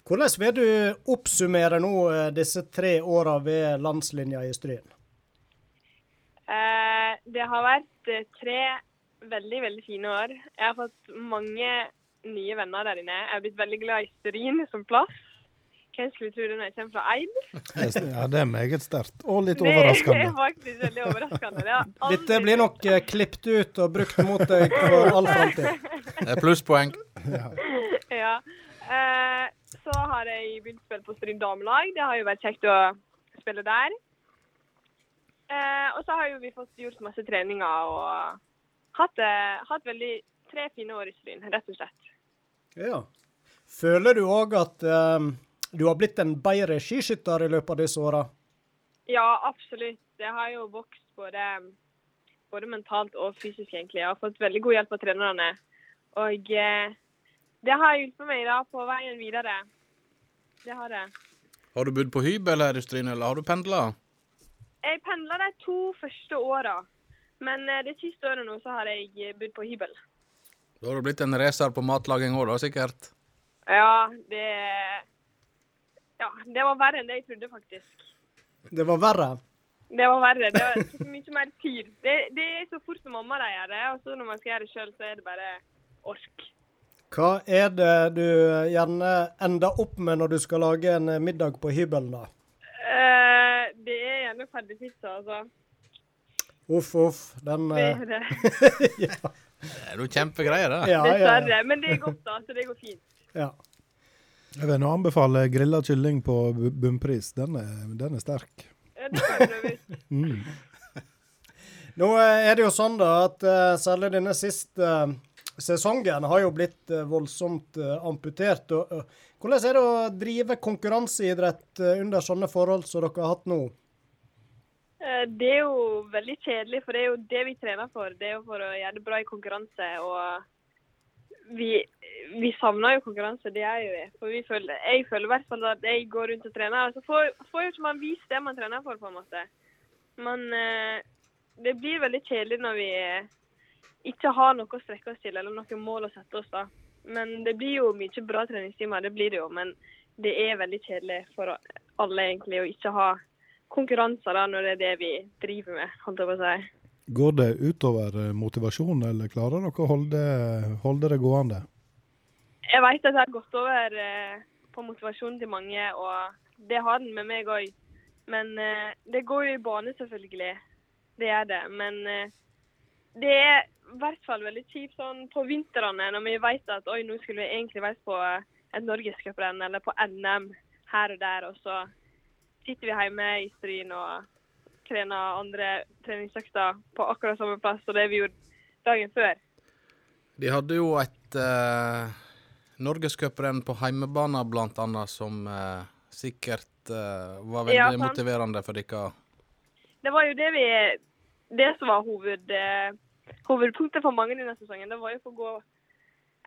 S1: Hvordan vil du oppsummere nå eh, disse tre åra ved landslinja i Stryn?
S9: Eh, det har vært eh, tre veldig, veldig fine år. Jeg har fått mange nye venner der inne. Jeg har blitt veldig glad i Stryn som plass. Hvem skulle tro det når jeg kommer fra Eid?
S7: Ja, det er meget sterkt. Og litt
S9: Det er
S7: overraskende.
S9: faktisk veldig overraskende. Det aldri
S1: Dette blir nok eh, klippet ut og brukt mot deg for all framtid.
S2: Det er plusspoeng.
S9: ja. Eh, så har jeg begynt å spille på Stryn damelag. Det har jo vært kjekt å spille der. Eh, og så har jo vi fått gjort masse treninger og hatt, eh, hatt veldig tre fine år i Stryn, rett og slett.
S1: Ja. Føler du òg at eh, du har blitt en bedre skiskytter i løpet av disse åra?
S9: Ja, absolutt. Det har jo vokst både, både mentalt og fysisk, egentlig. Jeg har fått veldig god hjelp av trenerne. Og eh, det har hjulpet meg da på veien videre. Det har det.
S2: Har du bodd på hybel her i Stryn, eller har du pendla?
S9: Jeg pendla de to første åra. Men eh, det siste året nå så har jeg eh, bodd på hybel.
S2: Da har du blitt en racer på matlaging òg, da, sikkert?
S9: Ja, det Ja, det var verre enn det jeg trodde, faktisk.
S1: Det var verre.
S9: Det var verre. Det var så mye mer tid. Det, det er så fort som mamma de gjør det, og så når man skal gjøre det sjøl, så er det bare ork.
S1: Hva er det du gjerne ender opp med når du skal lage en eh, middag på hybelen, da?
S9: Eh, det er gjerne ferdigpizza, altså.
S1: Uff, uff. Den
S9: Det
S1: eh,
S9: er det.
S1: ja,
S2: Det er jo kjempegreier, det.
S1: ja, ja,
S9: Dessverre. Men det er godt, da, så det går fint.
S1: ja.
S7: Jeg vil nå anbefale grilla kylling på bu- bunnpris. Den er, den er sterk.
S9: Ja, Det kan jeg prøve ut.
S7: Mm.
S1: Nå eh, er det jo sånn da at eh, særlig denne siste eh, sesongen har jo blitt eh, voldsomt eh, amputert. Og, og, hvordan er det å drive konkurranseidrett eh, under sånne forhold som dere har hatt nå?
S9: Eh, Det er jo veldig kjedelig, for det er jo det vi trener for. Det er jo for å gjøre det bra i konkurranse. og vi, vi savner jo konkurranse, det gjør jo vi. For føler, jeg føler i hvert fall at jeg går rundt og trener, og så får, får jo ikke man vist det man trener for, på en måte. Men eh, det blir veldig kjedelig når vi ikke har noe å strekke oss til, eller noe mål å sette oss, da. Men det blir jo mye bra treningstimer, det blir det jo. Men det er veldig kjedelig for alle egentlig å ikke ha konkurranser da, når det er det vi driver med, holdt jeg på å si.
S7: Går det utover motivasjonen, motivasjon, eller klarer dere å holde, holde det gående?
S9: Jeg vet at det har gått over eh, på motivasjonen til mange, og det har den med meg òg. Men eh, det går jo i bane, selvfølgelig. Det er det. Men eh, det er i hvert fall veldig kjipt sånn på vintrene når vi vet at oi, nå skulle vi egentlig vært på eh, et norgescuprenn eller på NM her og der, og så sitter vi hjemme i Stryn og trener andre treningsøkter på akkurat samme plass som det vi gjorde dagen før.
S2: De hadde jo et uh, norgescuprenn på heimebane, annet, som eh, sikkert eh, var veldig
S9: Ja,
S2: motiverende for dere.
S9: Det var jo det vi Det som var hoved, eh, hovedpunktet for mange denne sesongen. Det var jo for å gå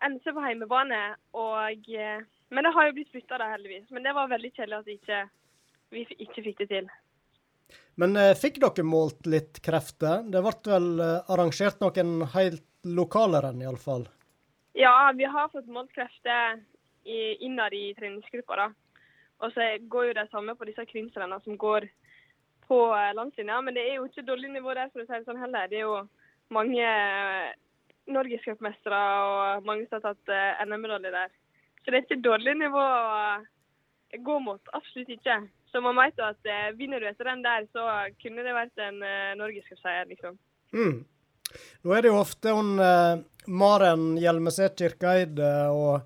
S9: NC på heimebane. Og, eh, men det har jo blitt flytta, heldigvis. Men det var veldig kjedelig at ikke, vi ikke fikk det til.
S1: Men eh, fikk dere målt litt krefter? Det ble vel eh, arrangert noen helt lokale renn, iallfall?
S9: Ja, vi har fått målt krefter innad i treningsgruppa, da. Og så går jo det samme på disse krimsrennene som går på eh, landslinja. Men det er jo ikke dårlig nivå der, for å si det sånn heller. Det er jo mange eh, norgescupmestere og mange som har tatt eh, NM-medalje der. Så det er ikke dårlig nivå å eh, gå mot. Absolutt ikke. Så man vet jo at vinner du etter den der, så kunne det vært en norgescupseier, liksom.
S1: Mm. Nå er det jo ofte hun Maren Hjelmeset Kirkeid eh, og,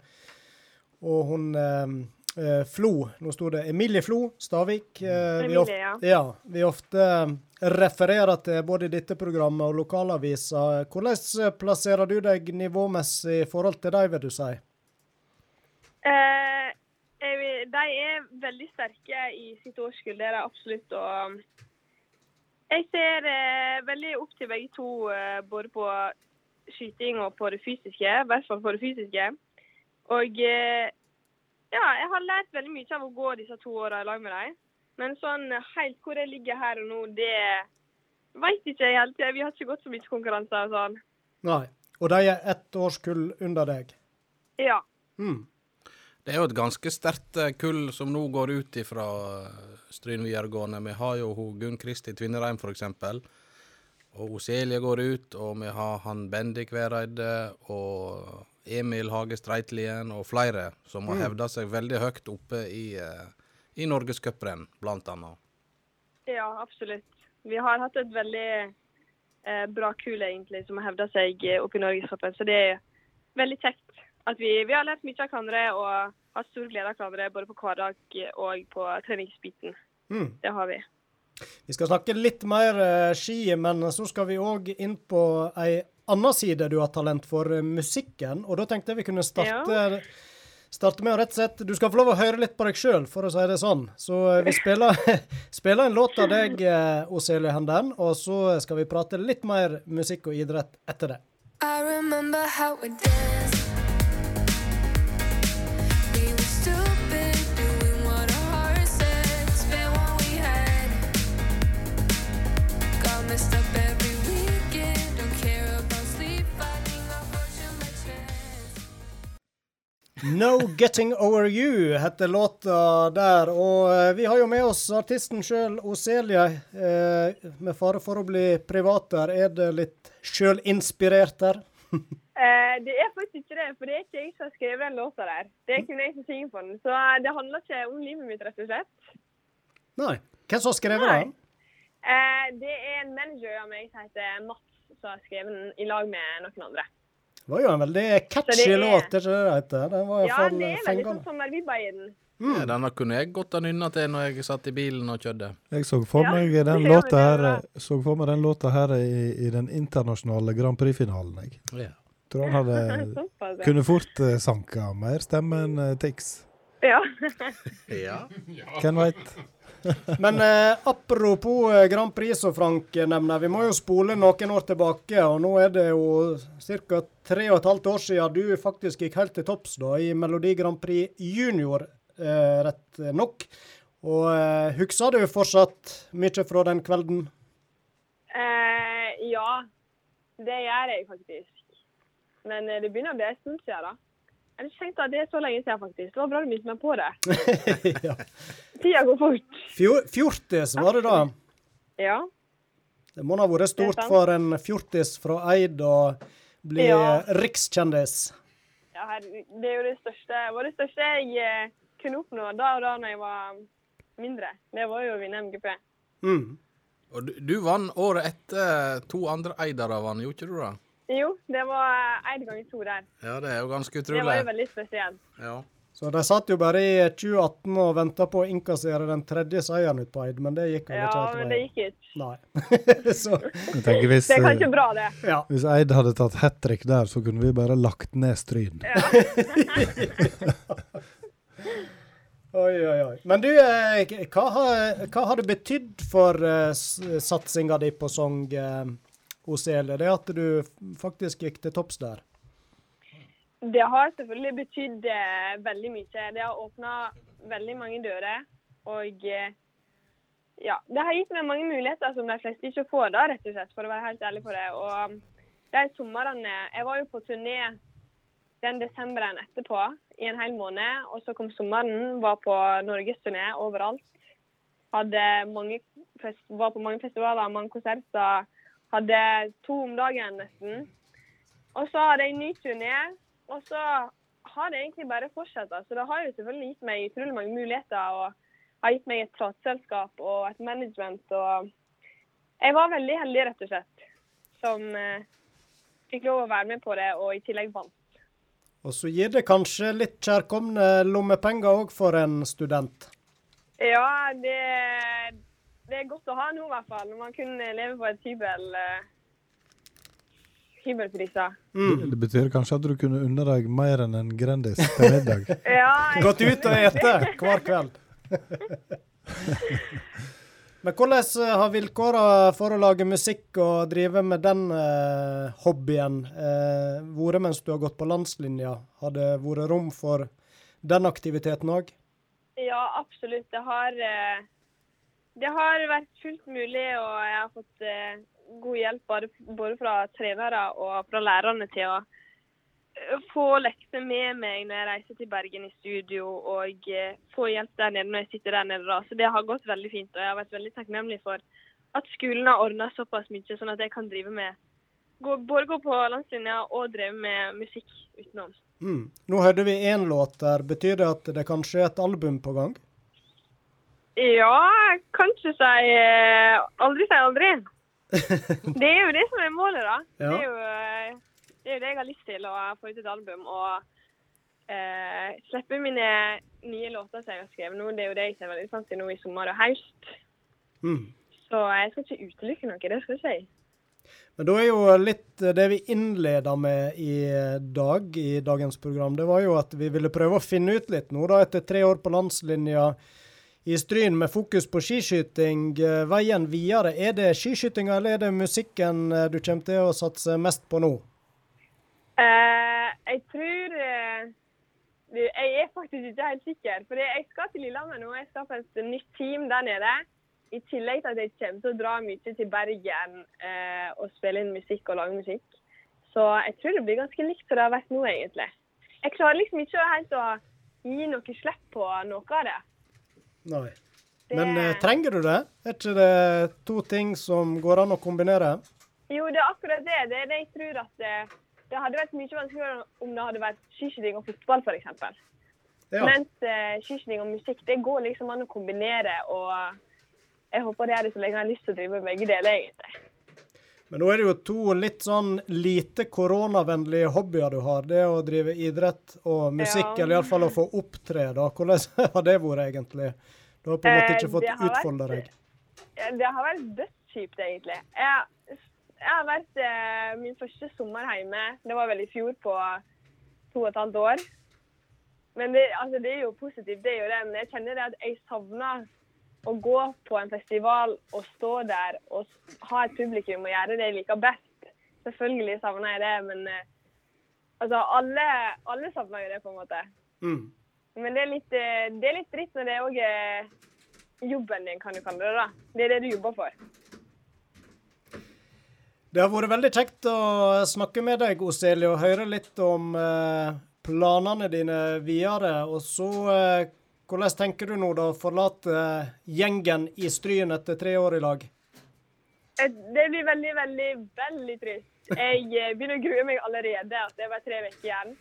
S1: og hun eh, Flo. Nå sto det Emilie Flo Stavik. Eh, vi
S9: Emilie, ja.
S1: ja. Vi ofte eh, refererer til både dette programmet og lokalaviser. Hvordan eh, plasserer du deg nivåmessig i forhold til dem, vil du si?
S9: Eh, vil- de er veldig sterke i sitt årskull, det er de absolutt. Og jeg ser eh, veldig opp til begge to, eh, både på skyting og på det fysiske. I hvert fall på det fysiske. Og eh, ja, jeg har lært veldig mye av å gå disse to åra i lag med dem. Men sånn helt hvor jeg ligger her og nå, det veit ikke jeg helt. Vi har ikke gått så mye konkurranser og sånn.
S1: Nei. Og de er ett årskull under deg.
S9: Ja.
S1: Mm.
S2: Det er jo et ganske sterkt eh, kull som nå går ut ifra eh, Stryn videregående. Vi har jo hun Gunn Kristi Tvinnereim, eksempel. Og Oselie går ut, og vi har han Bendik Vereide og Emil Hage Streitlien og flere som har
S9: Mm.
S2: hevda seg veldig høyt oppe i, uh, i norgescuprenn, annet.
S9: Ja, absolutt. Vi har hatt et veldig eh, bra kull, egentlig, som har hevda seg eh, oppe i norgescupen. Så det er veldig kjekt at vi, vi har lært mye av hverandre og har stor glede av hverandre både på hverdag og på treningsbiten.
S1: Mm.
S9: Det har vi.
S1: Vi skal snakke litt mer eh, ski, men så skal vi òg inn på ei anna side du har talent for, eh, musikken. Og da tenkte jeg vi kunne starte, starte med å rett og slett Du skal få lov å høre litt på deg sjøl, for å si det sånn. Så eh, vi spiller, spiller en låt av deg, eh, Oselie Henden, og så skal vi prate litt mer musikk og idrett etter det.
S10: I remember how we danced.
S1: No Getting Over You heter låta der. Og eh, vi har jo med oss artisten sjøl, Oselia. Eh, med fare for å bli privat der, er det litt sjølinspirert der?
S9: Eh, det er faktisk ikke det, for det er ikke jeg som har skrevet den låta der. Det er kun jeg som synger på den. Så det handler ikke om livet mitt, rett og slett.
S1: Nei. Hvem som har skrevet
S9: Nei.
S1: den?
S9: Eh, det er en manager av meg som heter Mats, som har skrevet den i lag med noen andre.
S1: Det var jo en veldig catchy
S9: det er-
S1: låt, er ikke det det heter? Den var
S9: Ja, det er veldig sånn sommervibber den.
S1: Mm.
S2: Ja, denne kunne jeg godt ha nynna til når jeg satt i bilen og kjørte.
S7: Jeg så for
S9: Ja,
S7: meg den
S9: det
S7: låta her, så for meg den låta her i, i den internasjonale Grand Prix-finalen. jeg.
S2: Ja.
S7: Tror han hadde kunne fort uh, sanka mer stemme enn uh, Tix.
S9: Ja.
S2: ja.
S7: Hvem veit?
S1: Men eh, apropos eh, Grand Prix, som Frank eh, nevner. Vi må jo spole noen år tilbake. Og nå er det jo ca. tre og et halvt år siden du faktisk gikk helt til topps da, i Melodi Grand Prix junior, eh, rett nok. Og eh, husker du fortsatt mye fra den kvelden?
S9: Eh, ja, det gjør jeg faktisk. Men eh, det begynner å bli en stund siden, da. Jeg har ikke tenkt at det er så lenge siden, faktisk. Det var bra du minnet meg på det.
S1: ja.
S9: Tida går fort.
S1: Fjor, fjortis, var det da?
S9: Ja.
S1: Det må ha vært stort for en fjortis fra Eid å bli
S9: Ja.
S1: rikskjendis.
S9: ja her, det er jo det største, var det største jeg eh, kunne oppnå da og da når jeg var mindre. Det var jo å vinne MGP.
S1: Mm.
S2: Og du, du vant året etter to andre eidere vant, gjorde ikke du det?
S9: Jo, det var én ganger to der.
S2: Ja, det er jo ganske utrolig.
S9: Det var jo veldig spesielt.
S2: Ja.
S1: Så de satt jo bare i 2018 og venta på å innkassere den tredje seieren ut på Eid, men det gikk vel
S9: Ja,
S1: ikke helt
S9: men det gikk ikke.
S1: Nei. så
S7: hvis,
S9: Det er
S7: eh,
S9: kanskje bra, det.
S1: ja.
S7: hvis Eid hadde tatt hat trick der, så kunne vi bare lagt ned Stryn.
S1: Oi, oi, oi. Men du, eh, hva har, hva har det betydd for uh, satsinga di på sang, uh, Osele? Det at du faktisk gikk til topps der?
S9: Det har selvfølgelig betydd eh, veldig mye. Det har åpna veldig mange dører. Og eh, ja, det har gitt meg mange muligheter som de fleste ikke får, da, rett og slett, for å være helt ærlig på det. Og de somrene Jeg var jo på turné den desemberen etterpå i en hel måned. Og så kom sommeren, var på norgesturné overalt. Hadde mange var på mange festivaler, mange konserter. Hadde to om dagen nesten. Og så hadde jeg en ny turné, og så har det egentlig bare fortsatt. Så det har jo selvfølgelig gitt meg utrolig mange muligheter. og har gitt meg et plateselskap og et management. og Jeg var veldig heldig, rett og slett. som eh, fikk lov å være med på det, og i tillegg vant.
S1: Og så gir det kanskje litt kjærkomne lommepenger òg for en student.
S9: Ja, det, det er godt å ha nå, i hvert fall. Når man kun lever på et hybel. eh, hybelpriser.
S7: Det, det betyr kanskje at du kunne unne deg mer enn en Grandis til middag?
S9: Ja,
S1: Gått ut og ete hver kveld. Men hvordan eh, har vilkåra for å lage musikk og drive med den eh, hobbyen eh, vært mens du har gått på landslinja? Har det vært rom for den aktiviteten òg?
S9: Ja, absolutt. Det har, eh, det har vært fullt mulig, og jeg har fått eh, god hjelp både, både fra trenere og fra lærerne til å eh, få lekser med meg når jeg reiser til Bergen i studio, og eh, få hjelp der nede når jeg sitter der nede. da. Så det har gått veldig fint, og jeg har vært veldig takknemlig for at skolen har ordna såpass mye, sånn at jeg kan drive med både gå på landslinja og drive med musikk utenom.
S1: Mm. Nå hørte vi én låt der. Betyr det at det kanskje er et album på gang?
S9: Ja, kanskje si eh, aldri si aldri. Det er jo det som er målet, da.
S1: Ja.
S9: Det, er jo, eh, det er jo det jeg har lyst til, å få ut et album. Og eh, slippe mine nye låter som jeg har skrevet nå. Det er jo det jeg ser veldig fram til nå i sommer og høst.
S1: Mm.
S9: Så jeg skal ikke utelukke noe, det skal jeg si.
S1: Men da er jo litt det vi innleda med i dag, i dagens program, det var jo at vi ville prøve å finne ut litt nå, da, etter tre år på landslinja i Stryn med fokus på skiskyting. eh, Veien videre, er det skiskytinga eller er det musikken eh, du kommer til å satse mest på nå?
S9: Eh, jeg tror eh, Jeg er faktisk ikke helt sikker. For jeg skal til Lillehammer nå. Jeg skal på et nytt team der nede. I tillegg til at jeg kommer til å dra mye til Bergen eh, og spille inn musikk og lage musikk. Så jeg tror det blir ganske likt som det har vært nå, egentlig. Jeg klarer liksom ikke helt å gi noe slipp på noe av det.
S1: Nei.
S9: Det-
S1: Men eh, trenger du det? Er ikke det to ting som går an å kombinere?
S9: Jo, det er akkurat det. Det er det jeg tror at det, det hadde vært mye vanskeligere om det hadde vært skiskyting og fotball, f.eks.
S1: Ja.
S9: Mens eh, skiskyting og musikk, det går liksom an å kombinere. Og jeg håper det er det så lenge jeg har lyst til å drive med begge deler, egentlig.
S1: Men nå er det jo to litt sånn lite koronavennlige hobbyer du har. Det å drive idrett og musikk,
S9: Ja.
S1: eller iallfall å få opptre. da. Hvordan har det vært egentlig? Du har på en måte
S9: Eh,
S1: ikke fått
S9: det har vært-
S1: utfolde deg.
S9: Ja, Det har vært dødskjipt, egentlig. Jeg, jeg har vært eh, min første sommer hjemme. Det var vel i fjor på to og et halvt år. Men det, altså, det er jo positivt, det er jo det. Men jeg kjenner det at jeg savner å gå på en festival og stå der og ha et publikum og gjøre det jeg liker best. Selvfølgelig savner jeg det, men eh, altså, alle, alle savner jo det, på en måte.
S1: Mm.
S9: Men det er litt, eh, det er litt dritt når det òg er jobben din, kan du kalle det. da. Det er det du jobber for.
S1: Det har vært veldig kjekt å snakke med deg, Oselie, og høre litt om eh, planene dine videre. Og så eh, hvordan tenker du nå da forlate gjengen i Stryn etter tre år i lag?
S9: Eh, Det blir veldig, veldig, veldig trist. Jeg eh, begynner å grue meg allerede at det er bare tre uker igjen.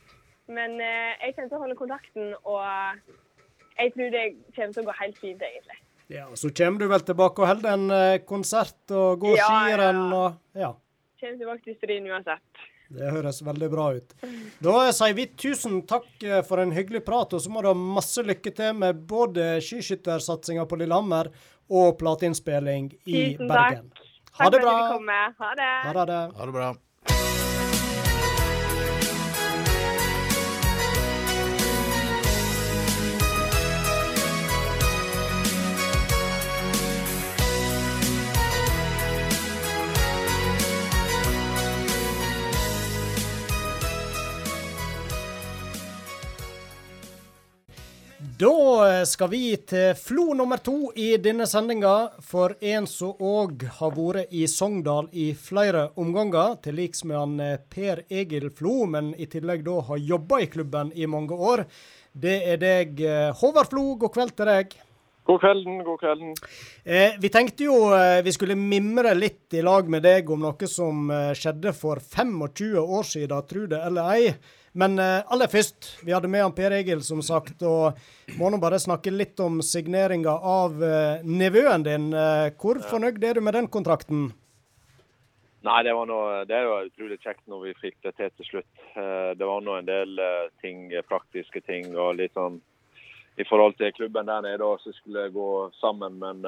S9: Men eh, jeg kommer til å holde kontakten, og jeg tror det kommer til å gå helt fint, egentlig.
S1: Ja, Så kommer du vel tilbake og holder en konsert og går
S9: ja.
S1: skirenn og Ja.
S9: Kommer tilbake til Stryn uansett.
S1: Det høres veldig bra ut. Da sier vi tusen takk eh, for en hyggelig prat, og så må du ha masse lykke til med både skiskyttersatsinga på Lillehammer og plateinnspilling i
S9: Tusen
S1: Bergen.
S9: takk.
S1: Ha
S9: Takk for at du kom med. Ha det.
S1: Ha det.
S2: Ha det bra.
S1: Da skal vi til Flo nummer to i denne sendinga, for en som òg har vært i Sogndal i flere omganger, til liks med han eh, Per Egil Flo, men i tillegg da har jobba i klubben i mange år. Det er deg, eh, Håvard Flo. God kveld til deg.
S11: God kvelden, god kvelden.
S1: Eh, vi tenkte jo eh, vi skulle mimre litt i lag med deg om noe som eh, skjedde for 25 år siden, tro det eller ei. Men eh, aller først, vi hadde med han Per Egil, som sagt, og må nå bare snakke litt om signeringa av eh, nevøen din. Eh, hvor fornøyd er du med den kontrakten?
S11: Nei, det, var noe, det er jo utrolig kjekt når vi fikk det til til slutt. Det var nå en del ting, praktiske ting og litt sånn i forhold til klubben der nede som skulle gå sammen. Men,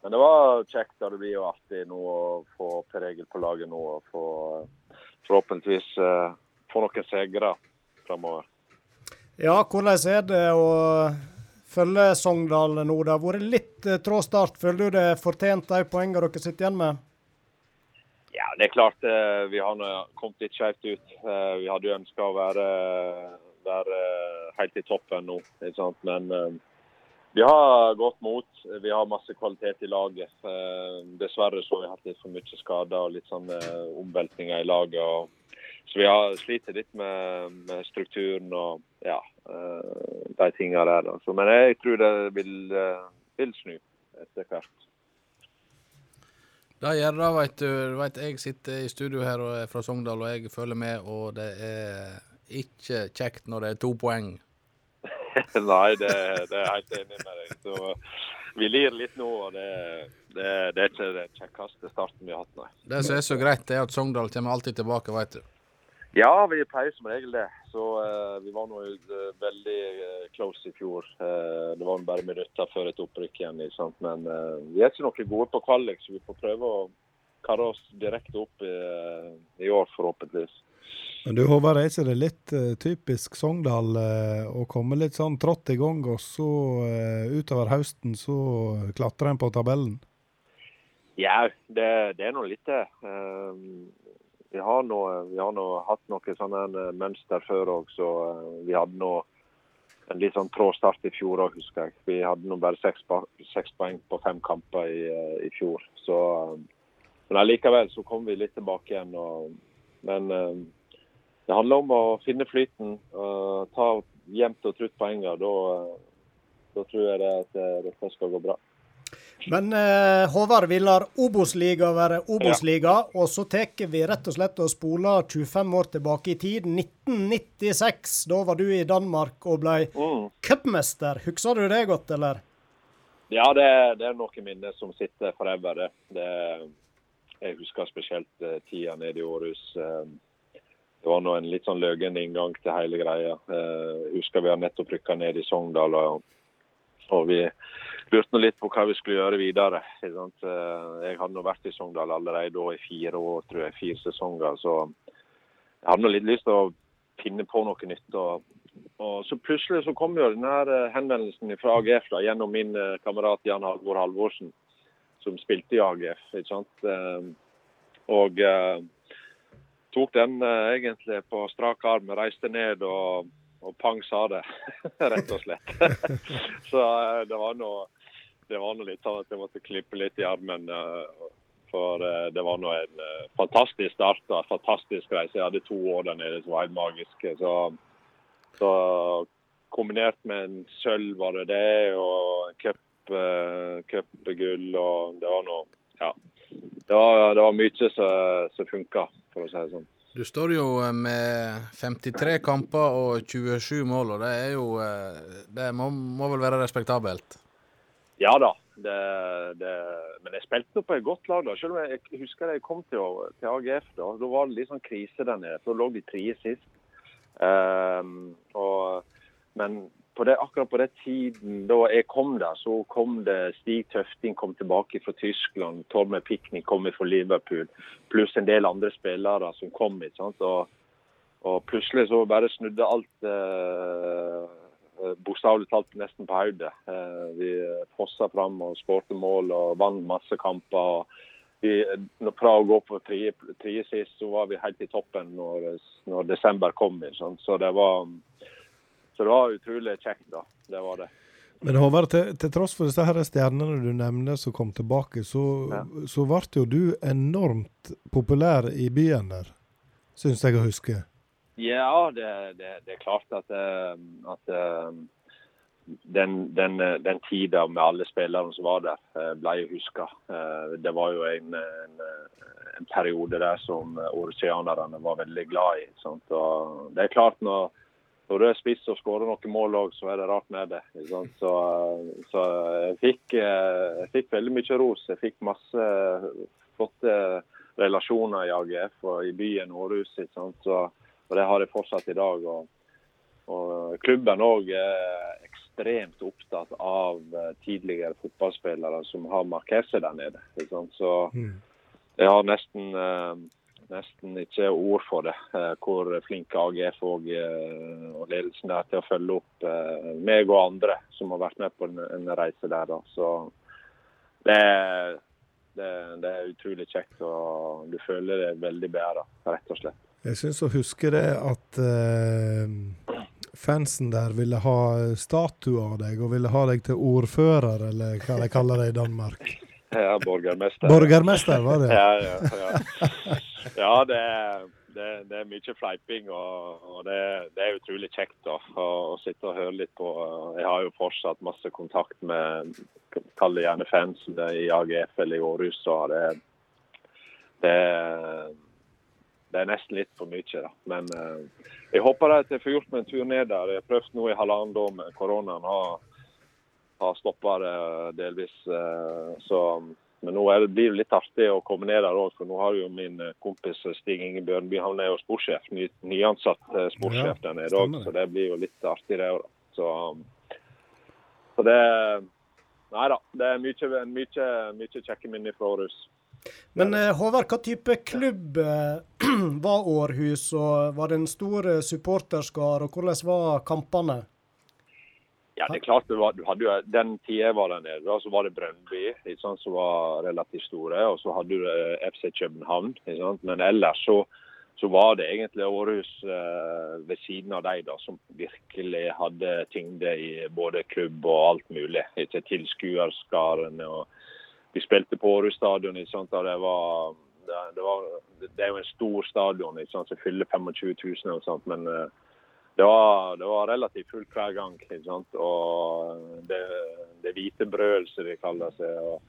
S11: men det var kjekt, og det blir jo artig nå å få Per Egil på laget nå og få forhåpentligvis få noen seire framover.
S1: Ja, hvordan er det å følge Sogndal nå? Det har vært litt eh, trå start. Føler du det fortjent de poengene dere sitter igjen med?
S11: Ja, det er klart eh, vi har kommet litt skjevt ut. Eh, Vi hadde jo ønska å være, være helt i toppen nå, men vi har godt mot. Vi har masse kvalitet i laget. Dessverre så har vi hatt litt for mye skader og litt sånn omveltninger i laget. Så vi har slitt litt med, med strukturen og ja, eh, de tingene der. Altså. Men jeg tror det vil, eh, vil snu etter hvert.
S2: Det gjør det, vet du. Vet, jeg sitter i studio her og er fra Sogndal, og jeg følger med, og det er ikke kjekt når det er to poeng.
S11: Nei, det, det er jeg helt enig med deg. Så vi lir litt nå, og det, det, det er ikke den kjekkeste starten vi har hatt, nei.
S2: Det som er så greit, er at Sogndal kommer alltid tilbake, vet du.
S11: Ja, vi pleier som regel det. Så uh, vi var nå uh, veldig uh, close i fjor. Det var bare minutter før et opprykk igjen. Sant? Men vi er ikke noe gode på kvalik, så vi får prøve å karre oss direkte opp i, i år, forhåpentligvis.
S7: Men du Håvard, er ikke det litt typisk Sogndal å komme litt sånn trått i gang, og så utover høsten så klatrer en på tabellen?
S11: Ja, det, det er nå litt det. Eh, vi har nå, vi har nå hatt noen sånne eh, mønster før òg, så eh, vi hadde nå en litt sånn trå start i fjor òg, husker jeg. Vi hadde nå bare seks, poeng på fem kamper i, eh, i fjor. Så, men likevel så kom vi litt tilbake igjen. Og, men det handler om å finne flyten, og ta jevnt og trutt poengene. Da, da tror jeg det at dette skal gå bra.
S1: Men eh, Håvard, vi lar Obos-liga være Obos-liga, og så tar vi rett og slett og spoler 25 år tilbake i tid. 1996. Da var du i Danmark og ble cupmester. Husker du det godt, eller?
S11: Ja, det, det er noen minner som sitter forever. Det. Det, jeg husker spesielt eh, tida nede i Århus. Eh, det var nå en litt sånn løgen inngang til hele greia. Eh, husker vi har nettopp rykka ned i Sogndal, og, og vi noe litt på hva vi skulle gjøre videre. Eh, jeg hadde nå vært i Sogndal allerede i fire år, tror jeg, fire sesonger. Så jeg hadde litt lyst til å finne på noe nytt. og og så plutselig så kom jo denne eh, henvendelsen fra AGF da, gjennom min eh, kamerat Jan Halvor Halvorsen, som spilte i AGF. ikke sant? Og tok den egentlig på strak arm, reiste ned og, og pang sa det, rett og slett. så det var noe det var noe litt sånn at jeg måtte klippe litt i armen. eh, For eh, det var nå en eh, fantastisk start og fantastisk reise. Jeg hadde to år der nede som var helt magiske. Så, så kombinert med en sølv var det det, og en cup, eh, og det var noe Ja. Det var, det var mye som som funka, for å si det sånn.
S2: Du står jo med 53 kamper og 27 mål, og det er jo Det må, må vel være respektabelt?
S11: Ja da. Det, det, men jeg spilte på et godt lag. da. Selv om jeg, jeg husker da jeg kom til, til AGF, da da var det litt sånn krise der nede. Da lå de tre sist. Um, og, men på det, akkurat på den tiden da jeg kom der, så kom det Stig Tøfting kom tilbake fra Tyskland. Tormod Piknik kom fra Liverpool. Pluss en del andre spillere som kom. ikke sant? Og, og plutselig så bare snudde alt eh, bokstavelig talt nesten på hodet. Eh, vi fossa fram og skårte mål og vant masse kamper. vi, når Fra å gå på tredje tredje sist, så var vi helt i toppen når, når desember kom. Sånn. Så det var så det var utrolig kjekt, da. Det var det.
S7: Men Håvard, til, til tross for disse her stjernene du nevner som kom tilbake, så, så ble jo du enormt populær i byen der, syns jeg å huske.
S11: Ja, det, det, det er klart at, eh, at eh, den, den, eh, den tida med alle spillerne som var der, ble jo huska. Det var jo en, en, en periode der som åresianerne var veldig glad i. Det er klart når, når du er spiss og skårer noen mål òg, så er det rart med det. Så, så jeg, fikk, jeg fikk veldig mye ros. Jeg fikk masse flotte relasjoner i AGF og i byen Århus. Så, og det har jeg fortsatt i dag. og og klubben òg er ekstremt opptatt av eh, tidligere fotballspillere som har markert der nede. Så jeg har nesten, eh, nesten ikke ord for det, eh, hvor flinke AGF og, og ledelsen er til å følge opp meg og andre som har vært med på en, reise der. Så det, er- det, det er utrolig kjekt, og du føler det veldig bedre, rett og slett.
S7: Jeg syns å huske det at eh, fansen der ville ha statue av deg, og ville ha deg til ordfører, eller hva de kaller det i Danmark.
S11: Ja, borgermester.
S7: Borgermester, var det?
S11: Ja, ja. ja. ja det, det, det er mye fleiping, og, og det, det er utrolig kjekt da, å, å sitte og høre litt på. Jeg har jo fortsatt masse kontakt med kall det gjerne fansen i AGF eller i Århus. og det, det, det er nesten litt for mye. da. Men eh, jeg håper at jeg får gjort meg en tur ned der. Jeg har prøvd nå i halvannet år med koronaen. Har, har stoppa det delvis. eh, så, men nå det, blir det litt artig å komme ned der òg, for nå har jo min eh, kompis Stig Inge Bjørnby han er jo sportssjef, ny, nyansatt eh, sportssjef
S7: Ja,
S11: der nede òg, så det blir jo litt artig det òg. Så, så det Nei da. Det er mye, mye, mye kjekke minner fra Århus.
S1: Men eh, Håvard, hva type klubb eh, var Århus, og var det en stor supporterskar, supporterskare, og hvordan var kampene?
S11: Ja, det er klart det var, hadde Den tida var der nede, da, så var det Brøndby som var relativt store. Og så hadde du eh, FC København. Men ellers så, så var det egentlig Århus eh, ved siden av deg da, som virkelig hadde tyngde i både klubb og alt mulig. Ikke tilskuerskarene. og Vi spilte på Århus stadion. Det var det, det, det er jo en stor stadion sant, som fyller 25 000, og sånt, men eh, det var, det var relativt fullt hver gang. ikke sant? Og det, det hvite brøl, som de kaller seg. og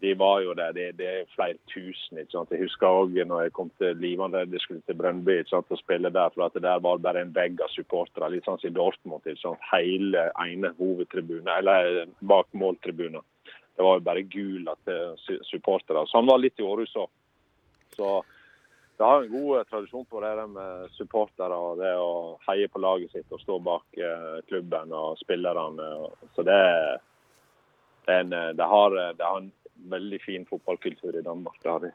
S11: De var jo der. Det, det er flere tusen. ikke sant? Jeg husker òg når jeg kom til Livande, skulle til sant? og spille der. for at Der var bare en vegg av supportere. Litt sånn som i Dortmund. ikke sant? Hele ene hovedtribunen, eller bak måltribunen. Det var jo bare gula til supportere. Så han var litt i Århus òg. Så det har en god eh, tradisjon på det med supportere og det å heie på laget sitt og stå bak eh, klubben og spillerne. Så det, det, en, eh, det, har, eh, det har en veldig fin fotballkultur i Danmark. Det har de.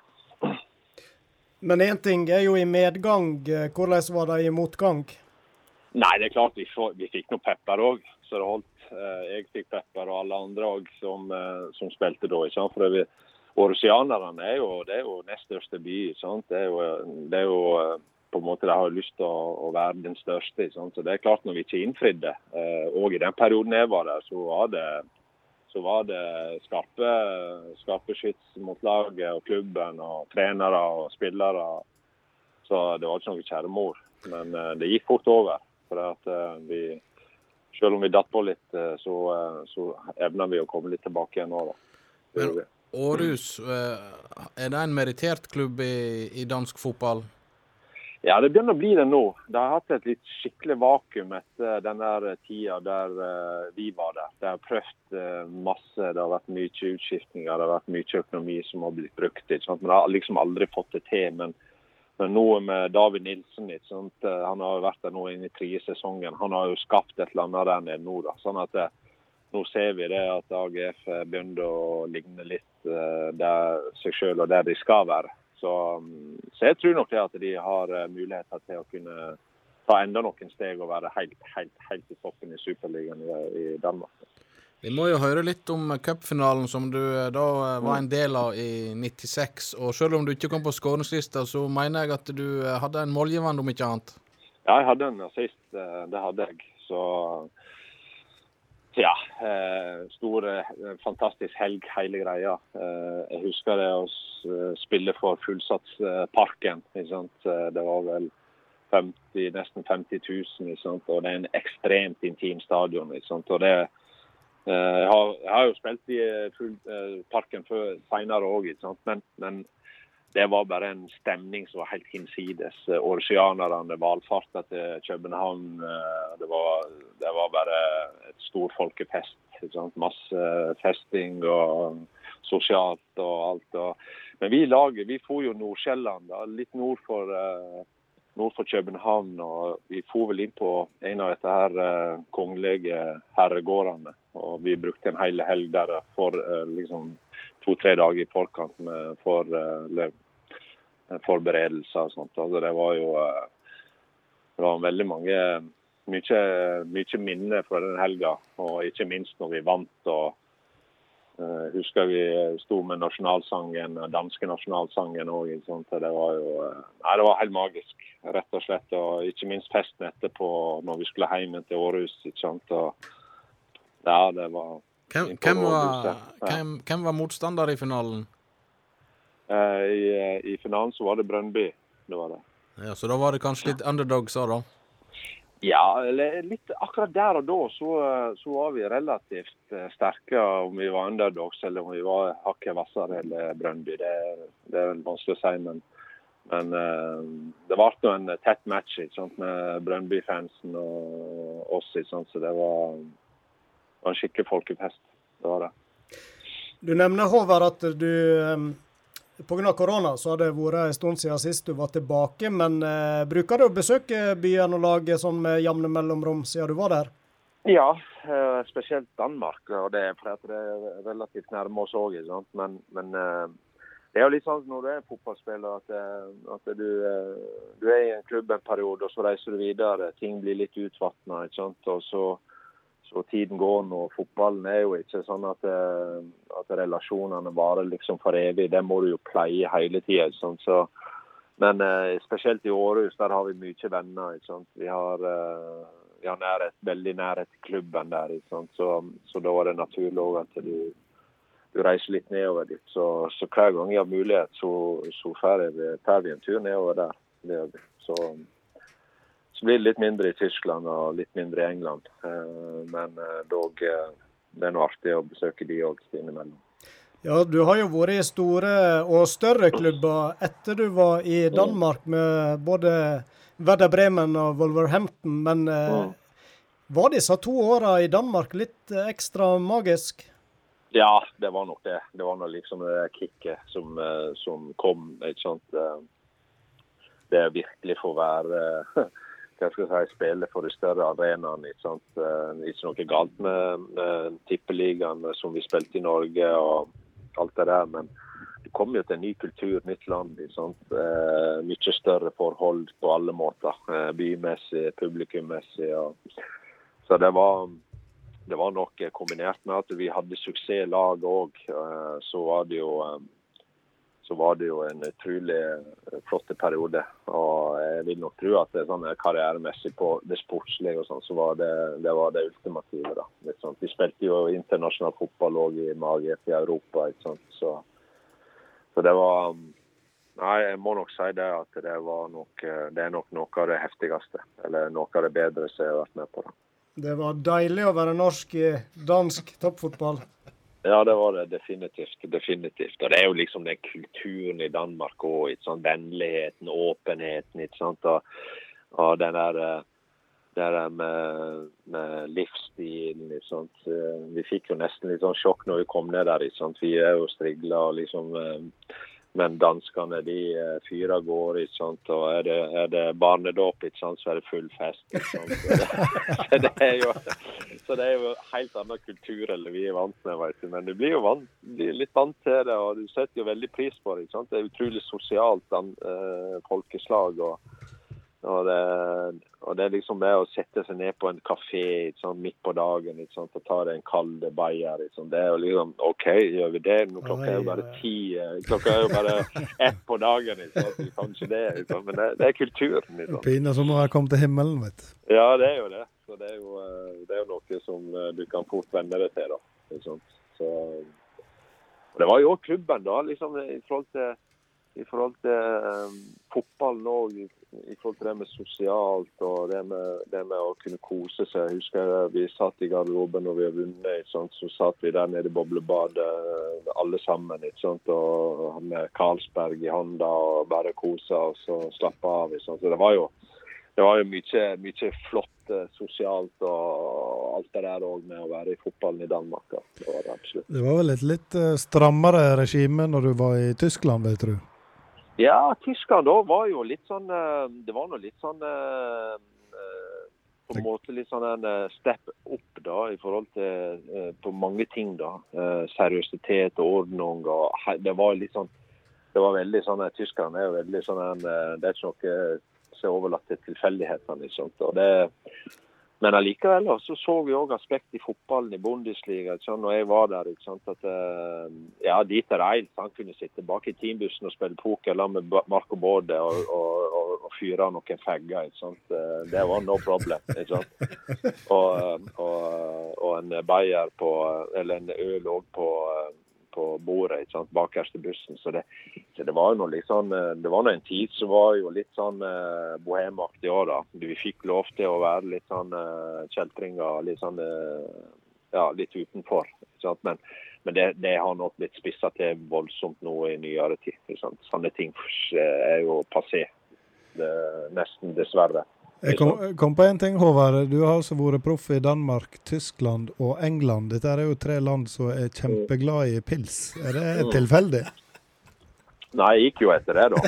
S1: Men én ting er jo i medgang. eh, Hvordan var det i motgang?
S11: Nei, det er klart vi fikk noe pepper òg, så det holdt. Eh, Jeg fikk pepper, og alle andre òg som, eh, som spilte da. ikke sant? For det, er jo, det er jo nest største by. sant? Det er jo, det er jo eh, på en måte De har lyst til å, å være den største. sant? Så det er klart Når vi ikke innfridde, òg i den perioden jeg var der, så var det så var det skarpe, skarpe skyts mot laget og klubben og trenere og spillere. Så det var ikke noe kjære mor. Men eh, det gikk fort over. For at eh, vi, selv om vi datt på litt, eh, så, eh, så evner vi å komme litt tilbake igjen nå. da.
S2: Århus, eh, er det en merittert klubb i, i dansk fotball?
S11: Ja, det begynner å bli det nå. Det har hatt et litt skikkelig vakuum etter den der tida der vi var der. Det har prøvd masse, det har vært mye utskiftninger, det har vært mye økonomi som har blitt brukt. Men det har liksom aldri fått det til. Men, nå med David Nilsen, eh, han har jo vært der nå inn i tredje sesongen. Han har jo skapt et eller annet der nede nå. da. Sånn at det, nå ser vi det at AGF begynner å ligne litt eh, der seg sjøl og der de skal være. Så, mm, så jeg tror nok det at de har eh, muligheter til å kunne ta enda noen steg og være helt, helt, helt i toppen i Superligaen i Danmark.
S2: Vi må jo høre litt om cupfinalen som du eh, da eh, var en del av i 96. Og selv om du ikke kom på skåringslista, så mener jeg at du eh, hadde en målgivende, om ikke annet.
S11: Ja, jeg hadde en assist. Det hadde jeg. Så ja. Stor, fantastisk helg, hele greia. Jeg husker det å spille for fullsatsparken. Det var vel 50, nesten 50 000, og det er en ekstremt intim stadion. Og det eh, jeg har, jeg har jo spilt i eh, eh, parken før senere òg, men, men det var bare en stemning som var helt hinsides. Årsianerne valfarta til København. eh, Det var, det var bare et stor folkefest. Masse festing og sosialt og alt. Men vi i laget vi for jo Nord-Sjælland, litt nord for, eh, nord for København. Og vi for vel inn på en av dette her eh, kongelige herregårdene. Og vi brukte en hel helg der for eh, liksom to-tre dager i forkant med for eh, forberedelser og sånt. Altså, det var jo eh, det var veldig mange mye, mye minner fra den helga, og ikke minst når vi vant. og uh, husker vi sto med nasjonalsangen, danske nasjonalsangen òg. Det var jo uh, Nei, det var helt magisk, rett og slett. Og ikke minst festen etterpå når vi skulle hjem til Århus. ikke sant? Og, ja, det var
S2: Hvem, hvem, var, hvem, hvem var motstander i finalen?
S11: Eh, I, I finalen så var det Brøndby. Det var det.
S2: Ja, Så da var det kanskje litt underdogs òg, da?
S11: Ja, litt akkurat der og da så, så var vi relativt eh, sterke. Om vi var underdogs eller om vi var hakket hvassere eller Brøndby, det, det er vanskelig å si. Men, men eh, det ble nå en tett match sant, med Brøndby-fansen og oss. Sant, så det var, var en skikkelig folkefest. Det var det.
S1: Du nevner, Håvard, at du pga. korona så har det vært en stund siden sist du var tilbake. Men eh, bruker du å besøke byen og laget sånn med jevne mellomrom siden du var der?
S11: Ja, eh, spesielt Danmark. og det fordi det er relativt nærme oss òg. Men, men eh, det er jo litt sånn når du er fotballspiller at, eh, at du, du er i en klubb en periode, og så reiser du videre. Ting blir litt utvatna. Og så, så tiden går nå. Fotballen er jo ikke sånn at, eh, at relasjonene varer liksom for evig. Det må du jo pleie hele tida. Så, men eh, spesielt i Århus, der har vi mye venner. Sant? Vi har, eh, vi har nærhet, veldig nærhet til klubben der. Sant? Så, så da var det naturlig at du, du reiser litt nedover dit. Så, så hver gang jeg har mulighet, så, så vi, en tur nedover der. Så blir litt mindre i Tyskland og litt mindre i England. Eh, Men eh, dog, eh, det er noe artig å besøke de òg innimellom.
S1: Ja, du har jo vært i store og større klubber etter du var i Danmark med både Werder Bremen og Wolverhampton, men
S11: Mm.
S1: var disse to åra i Danmark litt ekstra magisk?
S11: Ja, det var nok det. Det var nok liksom det kicket som, som kom. ikke sant? Det virkelig for å være hva skal jeg si, spille for de større arenaene. Ikke sant? Eh, Ikke noe galt med, med tippeligaen som vi spilte i Norge og alt det der, men du kommer jo til en ny kultur, nytt land. Eh, Mye større forhold på alle måter. Eh, Bymessig, publikummessig. og så det var, det var nok eh, kombinert med at vi hadde suksess lag òg. Så var det jo eh, så var det jo en utrolig eh, flott periode. Og jeg vil nok tro at det sånn karrieremessig på det sportslige og sånn, så var det, det var det ultimative. da. Sånn. Vi spilte jo internasjonal fotball òg i magiet i Europa. ikke sant? Så, så det var Nei, jeg må nok si det at det var nok, eh, det er nok noe av det heftigste. Eller noe av det bedre som jeg har vært med på. da.
S1: Det var deilig å være norsk i dansk toppfotball.
S11: Ja, det var det definitivt. definitivt. Og Det er jo liksom den kulturen i Danmark òg. Vennligheten, åpenheten. ikke sant? Og, og den der, eh, der med, med livsstilen. ikke sant? Eh, Vi fikk jo nesten litt sånn sjokk når vi kom ned der. ikke sant? Vi er jo strigla og liksom eh, Men danskene de eh, fyrer av gårde. Og er det, er det barnedåp, så er det full fest. Så det, så det er jo så det er jo helt annen kultur enn vi er vant med. Men du blir jo vant, blir litt vant til det, og du setter jo veldig pris på det. ikke sant? Det er utrolig sosialt den eh, folkeslag. og og det, og det er liksom det å sette seg ned på en kafé sånn, midt på dagen ikke sant, og ta deg en kald bayer. Sant. Det er jo liksom OK, gjør vi det? Nå klokka er jo bare ti. eh, Klokka er jo bare ett på dagen. Ikke sant. Vi kan ikke det. Ikke sant. Men det, det er kulturen. Sant.
S7: Pinlig som har kommet til himmelen, vet du.
S11: Ja, det er jo det. Så det er jo, eh, det er jo noe som eh, du kan fort venne deg til. da. Sant? Så, og det var jo klubben, da, liksom i forhold til, i forhold til um, fotballen òg. I, forhold til det med sosialt og det med, det med å kunne kose seg. Jeg husker vi satt i garderoben når vi har vunnet, så satt vi der nede i boblebadet alle sammen. Og med Carlsberg i hånda og bare kosa oss og slappa av. Så det var jo det var jo mye, mye flott eh, sosialt og alt det der òg med å være i fotballen i Danmark. Det var det.
S7: Det var vel et litt eh, strammere regime når du var i Tyskland, jeg tro.
S11: Ja, Tyskland da var jo litt sånn eh, Det var nå litt sånn eh, eh, På en måte litt sånn en step opp da, i forhold til på mange ting. da. Seriøsitet og ordning. og Det var litt sånn Det var veldig sånn Tyskerne er jo veldig sånn Det er ikke noe som er overlatt til tilfeldighetene. Liksom. Og det men allikevel så så vi òg aspekt i fotballen i Bundesliga. Ikke sant? Når jeg var der, ikke sant? at eh, ja, Dieter Eils han kunne sitte bak i teambussen og spille poker med Marco Bode og, og, og, og fyre noen fegger. Ikke sant? Eh, Det var no problem. Ikke sant? Og, og, og en bayer på Eller en øl òg på, på bordet ikke sant? bakerst i bussen. Så det, så det var jo eh, Det var en tid som var jo litt sånn eh, bohemaktig òg, da. Vi fikk lov til å være litt sånn eh, kjeltringer, litt sånn eh, Ja, litt utenfor. Ikke sant? Men, men det, det har nok blitt spissa til voldsomt nå i nyere tid. Ikke? Sånne ting eh, er jo passé. Det, nesten, dessverre.
S7: Jeg kom, kom på en ting, Håvard. Du har altså vært proff i Danmark, Tyskland og England. Dette er jo tre land som er kjempeglade i pils. Er det
S11: Mm.
S7: tilfeldig?
S11: Nei, jeg gikk jo etter det, da.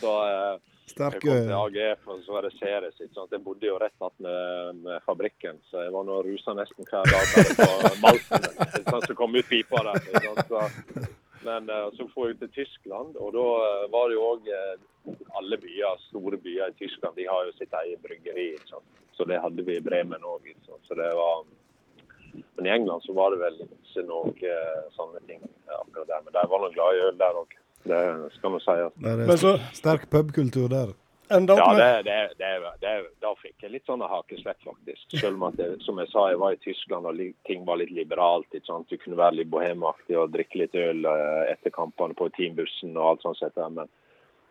S11: så eh,
S7: Sterk,
S11: jeg kom til
S7: eh,
S11: AGF og så var det Ceres. Jeg bodde jo rett attmed med fabrikken, så jeg var nå rusa nesten hver dag på malten. Så kom ut pipa der. ikke sant? Så, men eh, så for jeg til Tyskland, og da eh, var det jo òg alle byer, store byer i Tyskland, de har jo sitt eget bryggeri. Så. Så det hadde vi i Bremen òg. Så det var Men i England så var det vel ikke noe eh, sånne ting akkurat der. Men de var nå glad i øl der òg. Det skal nå sies.
S7: Det er
S1: Men så-
S7: sterk pubkultur der.
S1: Enda opp
S11: Ja,
S1: med
S11: det, det, det, det, da fikk jeg litt sånn hakeslett, faktisk. Selv om at det, som jeg sa, jeg var i Tyskland og ting var litt liberalt. Ikke sant? Du kunne være litt bohemaktig og drikke litt øl eh, etter kampene på teambussen og alt sånt. sett. Men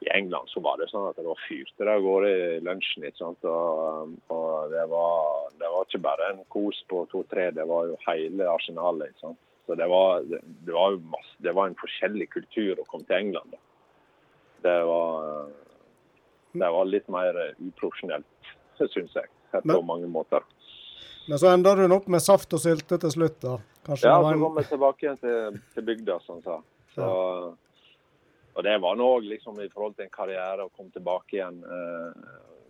S11: i England så var det sånn at det var fyrte det av gårde i lunsjen. ikke sant? Og, og det, var, det var ikke bare en kos på to-tre, det var jo hele arsenalet. ikke sant? Så det var, det, det var masse, det var en forskjellig kultur å komme til England. da. Det var, det var litt mer uprofesjonelt, syns jeg. På mange måter.
S1: Men så ender hun opp med saft og sylte til slutt, da. Kanskje
S11: Ja, så kom vi tilbake igjen til, til bygda, som han sa. Så, Og det var nå òg liksom, i forhold til en karriere å komme tilbake igjen eh,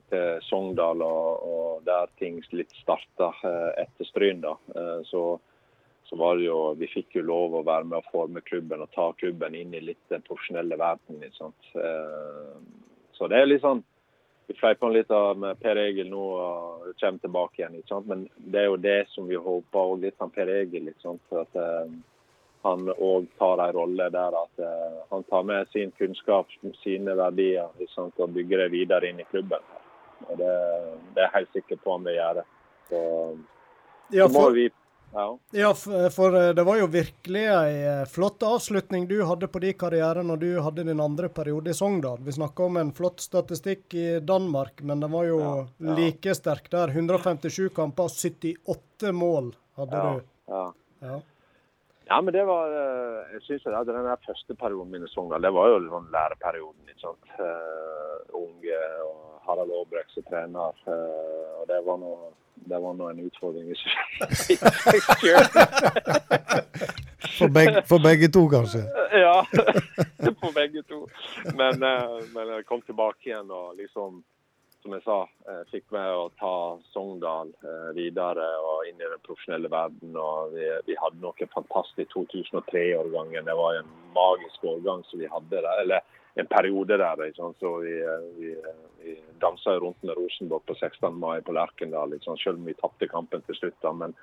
S11: til Sogndal, og, og der ting litt starta eh, etter Stryn. da. Eh, så, så var det jo Vi fikk jo lov å være med å forme klubben og ta klubben inn i litt den profesjonelle verden. ikke sant? Eh, så det er litt sånn vi fleiper litt av med Per Egil nå og kommer tilbake igjen. ikke sant? Men det er jo det som vi håper òg litt av Per Egil. ikke sant? For at eh, han òg tar en rolle der at eh, han tar med sin kunnskap, sine verdier, ikke sant? og bygger det videre inn i klubben. Og det, det er jeg helt sikker på han vil gjøre. Så,
S1: Ja,
S11: så må
S1: for-
S11: vi ja.
S1: Ja, f- for eh, det var jo virkelig ei eh, flott avslutning du hadde på din karriere når du hadde din andre periode i Sogndal. Vi snakka om en flott statistikk i Danmark, men den var jo
S11: ja.
S1: like sterk der. 157 kamper, 78 mål hadde
S11: Ja,
S1: du.
S11: ja.
S1: Ja.
S11: Men det var eh, Jeg syns at den der første perioden min i Sogndal, det var jo sånn læreperioden. ikke sant? Uh, unge og Harald Aabrekk som trener. Uh, og det var nå det var nå en utfordring i seg
S7: For, begge, for begge to, kanskje.
S11: ja, for begge to. Men, uh, men jeg kom tilbake igjen og liksom, som jeg sa, eh, fikk meg å ta Sogndal eh, videre og inn i den profesjonelle verden. Og vi, vi hadde noe fantastisk 2003-årgangen. Det var en magisk årgang som vi hadde der. Eller en periode der. Liksom. Så vi, eh, vi, vi dansa rundt med Rosenborg på 16. mai på Lerkendal, liksom. selv om vi tapte kampen til slutt. da, men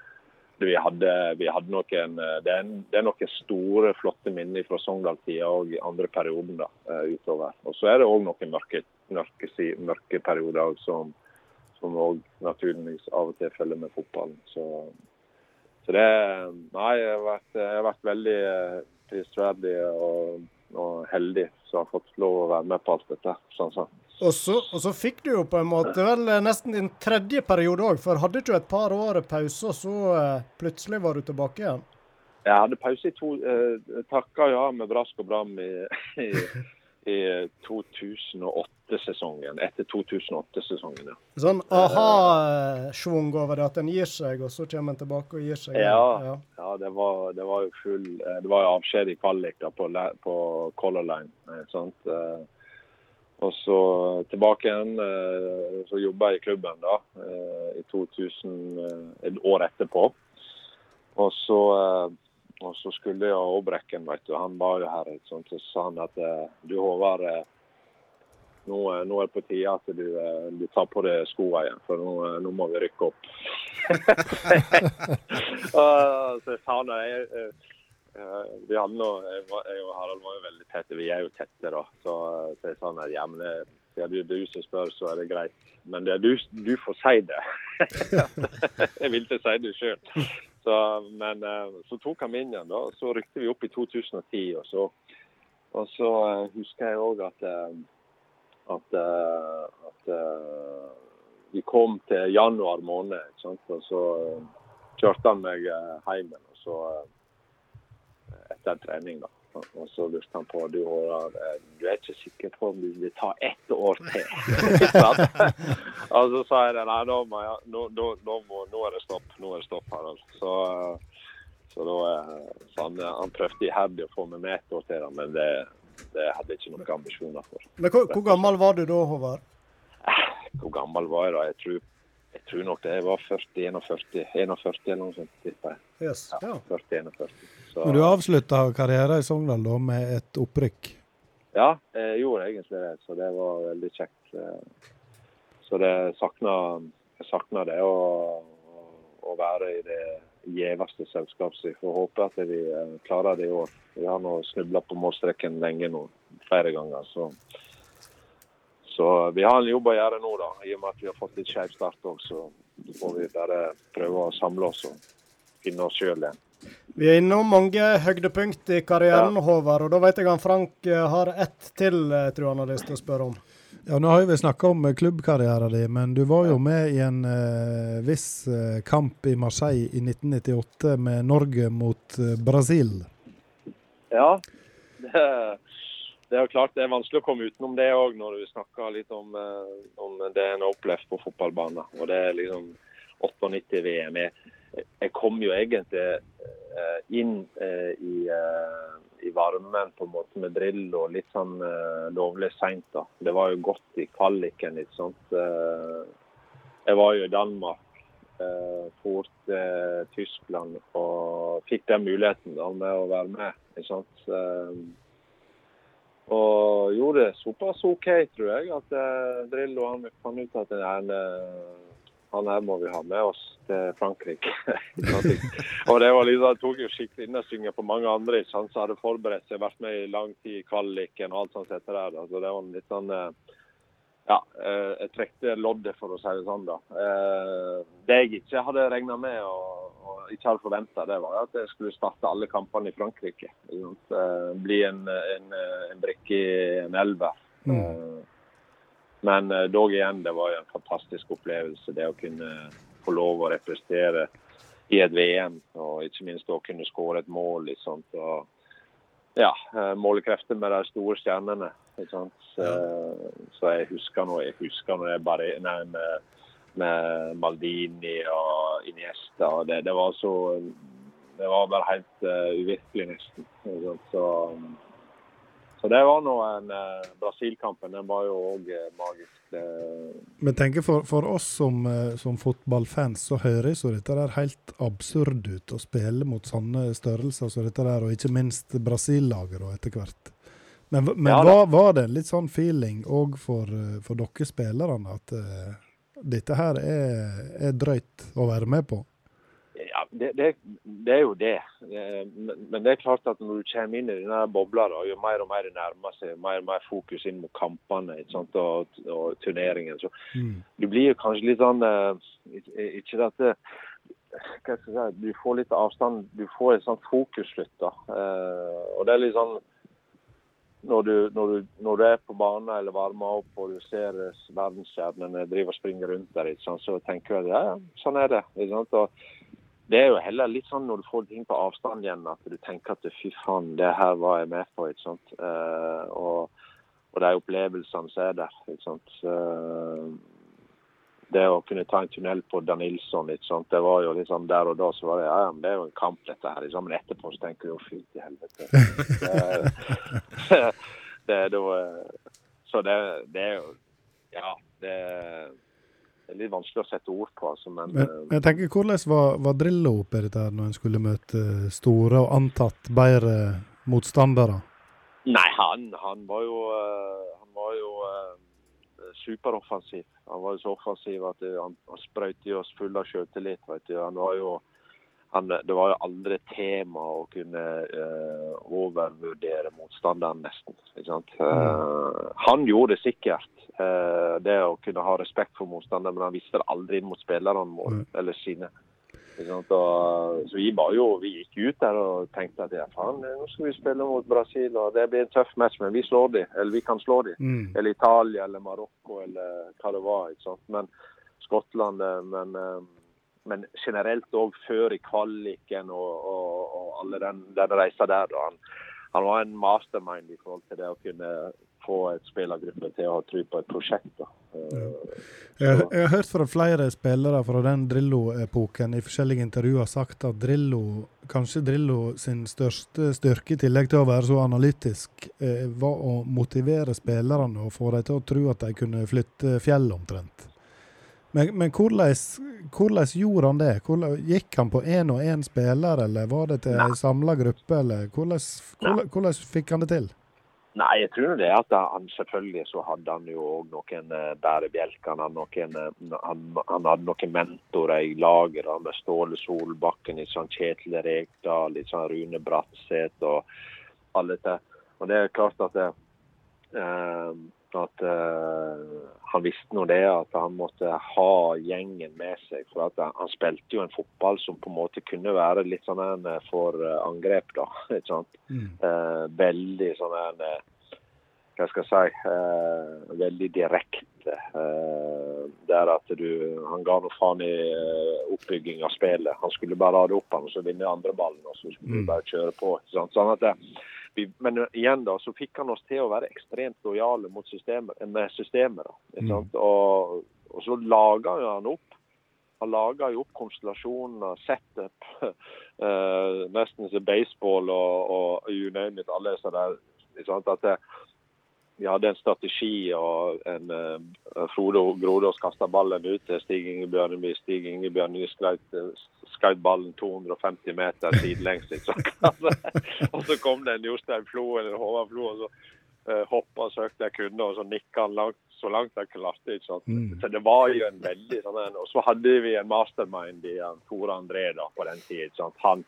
S11: vi hadde, vi hadde noen, det, er, det er noen store, flotte minner fra Sogndal-tida og andre perioden da, utover. Og så er det òg noen mørke, mørke, mørke perioder som, som også naturligvis av og til følger med fotballen. Så, så det Nei, jeg har vært, jeg har vært veldig eh, prisverdig og, og heldig som har fått lov å være med på alt dette. Sånn, sånn.
S1: Og så, og så fikk du jo på en måte vel eh, nesten din tredje periode òg, for hadde du et par år pause, og så eh, plutselig var du tilbake igjen?
S11: Jeg hadde pause i to eh, Takka ja med brask og bram i, i, i 2008-sesongen. Etter 2008-sesongen, ja.
S1: Sånn aha-schwung over det, at en gir seg, og så kommer en tilbake og gir seg.
S11: Ja, ja det, var, det var jo full eh, Det var jo avskjed i kvalik da, på, på Color Line. eh, Sant? Eh, Og så tilbake igjen. Så jobba jeg i klubben da, i 2000, eh, et år etterpå. Og så, og så skulle jeg Aabrekken, vet du. Han var jo her. sant? Så sa han at eh, du Håvard, eh, nå, eh, nå er det på tide at du, du tar på deg skoene igjen, for nå, nå må vi rykke opp. så så sa han jeg, vi hadde nå, jeg, jeg og Harald var jo veldig tette, vi er jo tette da. Så, så jeg sa han, ja, men det, ja, det er du som spør, så er det greit. Men det er du, du får si det. jeg vil ikke si det sjøl. Så, men eh, så tok han min igjen, da. Så rykte vi opp i 2010. Og så, og så eh, husker jeg òg at, eh, at, at vi kom til januar måned, og så kjørte han meg hjem etter trening, da. Og så lurte han på du, Håvard, eh, du er ikke sikker på om du vil ta ett år til. Og så sa jeg nei, nå, må jeg, nå, nå, nå, må, nå er det stopp. Nå er det stopp, Harald. Så, eh, så da eh, så han, han prøvde iherdig å få meg med et år til, men det, det hadde jeg ikke noen ambisjoner for.
S1: Men hvor, hvor gammel var du da, Håvard?
S11: Hvor gammel var jeg da? Jeg tror, jeg tror nok det var 40-41 41 eller noe sånt.
S1: Yes. Ja.
S11: 40-41. Så-
S7: Men du avslutta karrieren i Sogndal da med et opprykk.
S11: Ja, jeg gjorde egentlig det, så det var veldig kjekt. Så det sakna, jeg sakna det å, å være i det gjeveste selskapet. Vi får håpe at vi eh, klarer det i år. Vi har nå snubla på målstreken lenge nå, flere ganger. Så, så vi har en jobb å gjøre nå, da. I og med at vi har fått litt skeiv start òg, så får vi bare prøve å samle oss og finne oss sjøl igjen.
S1: Vi er innom mange høydepunkt i karrieren, Håvard, og da vet jeg han Frank eh, har ett til eh, tror han har lyst til å spørre om.
S7: Ja, Nå har vi snakka om eh, klubbkarrieren din, men du var jo med i en eh, viss kamp i Marseille i 1998 med Norge mot Brasil.
S11: Ja, det, det er jo klart det er vanskelig å komme utenom det òg, når du snakker litt om, om det en har opplevd på fotballbanen. Og det er liksom 98-VM. Jeg, jeg kom jo egentlig eh, inn eh, i, eh, i varmen på en måte med drill og litt sånn lovlig seint. da. Det var jo godt i kvaliken, litt sant. Eh, jeg var jo i Danmark fort for til Tyskland og fikk den muligheten da med å være med. Ikke sant? Og gjorde det såpass OK, tror jeg, at drill Drillo han fant ut at han, han her må vi ha med oss til Frankrike. og det var liksom, tok jo skikkelig innersvinger på mange andre ikke sant, hadde forberedt seg, vært med i lang tid i kvaliken og alt sånt etter der. da. Så det var litt sånn eh, ja, eh, jeg trekte loddet, for å si det sånn. da. Eh, Det jeg ikke hadde regna med og, og ikke hadde forventa, det var at jeg skulle starte alle kampene i Frankrike. Eh, Bli en, en, en brikke i en elver. Eh, Men eh, dog igjen, det var jo en fantastisk opplevelse det å kunne få lov å representere i et VM, og ikke minst å kunne skåre et mål. Liksom? Og, ja, eh, målekrefter med de store stjernene. Ikke sant? Så, så jeg husker nå jeg husker når jeg bare nei, med, med Maldini og Iniesta. og Det, det var så Det var bare helt uh, uvirkelig, nesten. Så, så det var nå en eh, Brasil-kampen. Den var jo òg magisk. Det,
S7: Men tenker for, for oss som, eh, som fotballfans, så høres jo dette der helt absurd ut. Å spille mot sånne størrelser som dette der, og ikke minst Brasil-laget etter hvert. Men, men
S11: Ja
S7: var, var det en litt sånn feeling òg for, eh, for dere spillerne, at eh, dette her er, er drøyt å være med på?
S11: Det, det, det er jo det. Eh, Men, det er klart at når du kommer inn i denne bobla, da, jo mer og mer det nærmer seg, mer og mer fokus inn mot kampene sant, og, og turneringen, så du blir jo kanskje litt sånn eh, Ikke at det, hva skal jeg si, Du får litt avstand, du får et sånt fokusslutt. da. Eh, Og det er litt sånn når du, når, du, når du er på banen eller varmer opp og du ser eh, verdensstjernene drive og springe rundt der, så tenker du at ja, ja, sånn er det. Og det er jo heller litt sånn når du får ting på avstand igjen, at du tenker at fy faen, det her var jeg med på. ikke sant? Uh, og, og de opplevelsene som er der. ikke sant? Uh, det å kunne ta en tunnel på Danilson, ikke sant? det var jo liksom der og da så var det ja, men det er jo en kamp, dette her. Liksom. Men etterpå så tenker du jo fy til helvete. det, det er da eh, Så det, det er jo Ja, det er litt vanskelig å sette ord på, altså, men
S7: Men, men jeg tenker, hvordan var, var Drillo oppi dette når en skulle møte store og antatt bedre motstandere?
S11: Nei, han, han var jo, eh, han var jo eh, superoffensiv. Han var jo så offensiv at han, han sprøyte i oss full av selvtillit. Han var jo han, det var jo aldri tema å kunne uh, overvurdere motstanderen, nesten. Eh, han gjorde det sikkert, uh, det å kunne ha respekt for motstanderen, men han visste det aldri inn mot spillerne mm. eller sine. Og, så vi var jo, vi gikk ut der og tenkte at ja, faen, nå skal vi spille mot Brasil, og det blir en tøff match, men vi slår dem. eller vi kan slå dem.
S7: Mm.
S11: Eller Italia eller Marokko eller hva det var. Men Skottland men, men generelt òg før i kvaliken og, og, og alle den, den reisa der. Da. Han, han var en mastermind i forhold til det å kunne få et spillergruppe til å ha tro på et prosjekt. Da. Ja.
S7: Jeg, jeg har hørt fra flere spillere fra den Drillo-epoken i forskjellige intervjuer sagt at Drillo, kanskje Drillo sin største styrke, i tillegg til å være så analytisk, eh, var å motivere spillerne og få dem til å tro at de kunne flytte fjell omtrent. Men, men hvordan, hvordan gjorde han det? Hvordan, gikk han på én og én spiller, eller var det til en samla gruppe? Eller hvordan, fikk han det til?
S11: Nei, jeg tror det at han selvfølgelig så hadde han jo òg noen eh, bærebjelker. Han, eh, han, han hadde noen mentorer i laget med Ståle Solbakken, litt sånn Kjetil Rekdal, litt sånn Rune Bratseth og alle dette. Og det er klart at, det, eh, at uh, han visste nå det at han måtte ha gjengen med seg. For at han, han spilte jo en fotball som på en måte kunne være litt sånn en eh, for eh, angrep, da. ikke sant? Eh, veldig sånn en hva skal jeg si, Uh, veldig direkte. Der at du, Han ga noe faen i oppbygging av spillet. Han skulle bare ha det opp han, og så vinne andre ballen, og så skulle du bare kjøre på. ikke sant? Sånn at det, vi, men igjen da, så fikk han oss til å være ekstremt lojale mot systemet, med systemet. da, sant? Og, og så laga han opp han laga jo opp konstellasjoner, setup, uh, nesten som baseball og, og you name it, alle disse der. At det, vi hadde en strategi, og en, uh, Frode Grodås kasta ballen ut til Stig Inge Bjørneby. Stig Ingebjørneby skjøt ballen 250 meter sidelengs. og så kom det en Jostein Flo eller Håvard Flo, og så uh, hoppa og søkte jeg kunne, og så nikka han langt, så langt jeg klarte. ikke sant?
S7: Mm.
S11: Så det var jo en veldig sånn en Og så hadde vi en mastermind i Tore André da, på den tida. Han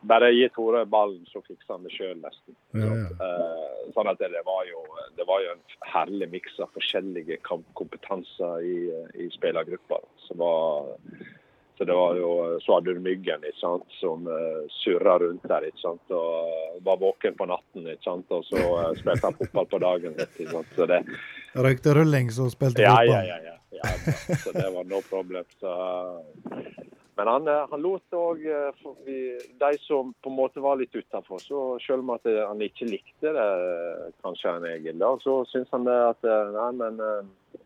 S11: bare gi Tore ballen, så fikser han det sjøl, nesten.
S7: Ja, ja.
S11: Eh, sånn at det, var jo, det var jo en herlig miks av forskjellige kompetanser i, i spillergruppa. Så, så det var jo, så hadde du Myggen ikke sant, som uh, surra rundt der ikke sant, og var våken på natten. ikke sant, Og så uh, spilte han fotball på dagen. ikke sant, så det,
S7: Røykte rullings og spilte
S11: ja,
S7: fotball?
S11: ja, ja, ja, ja. Så det var no problem. Så, men han, eh, han lot òg de som på en måte var litt utafor, så selv om eh, han ikke likte det, eh, kanskje han Egil, da, så syns han det at eh, nei, men eh,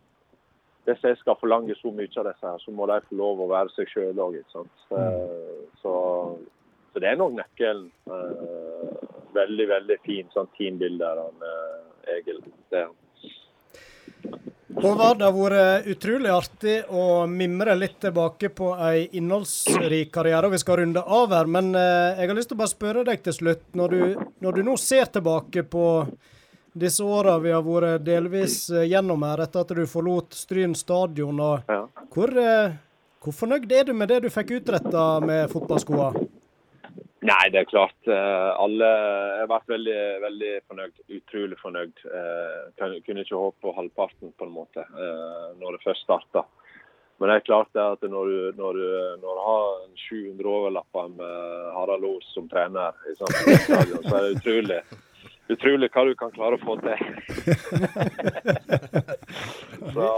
S11: hvis jeg skal forlange så mye av disse, her, så må de få lov å være seg sjøl òg. Så, så, så det er nok nøkkelen. Eh, veldig, veldig fin sånn teambilde av han, eh, Egil. Det er han.
S1: Håvard, det har vært utrolig artig å mimre litt tilbake på ei innholdsrik karriere. og Vi skal runde av her, men eh, jeg har lyst til å bare spørre deg til slutt. Når du, når du nå ser tilbake på disse åra vi har vært delvis eh, gjennom her, etter at du forlot Stryn stadion, og hvor, eh, hvor fornøyd er du med det du fikk utretta med fotballskoa?
S11: Nei, det er klart. eh, Alle har vært veldig, veldig fornøyd. Utrolig fornøyd. Eh, Kunne ikke håpe på halvparten, på en måte, eh, når det først starta. Men det er klart at når du, når du, når du har en 700 overlapper med Harald Os som trener, sånn så er det utrolig utrolig hva du kan klare å få til. så,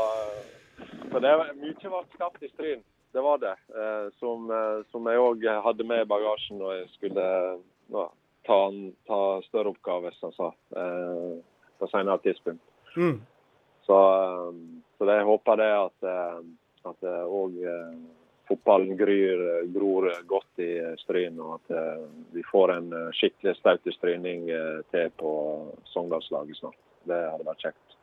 S11: så det er mye ble skapt i Stryn. Det var det. Eh, som, eh, som jeg òg hadde med i bagasjen når jeg skulle ja, ta, ta større oppgaver, som sa. Eh, på senere tidspunkt.
S1: Mm.
S11: Så, eh, så det, jeg håper det at, eh, at òg fotballen gryr, gror godt i Stryn, og at eh, vi får en eh, skikkelig staut stryning eh, til på Sogndalslaget snart. Det hadde vært kjekt.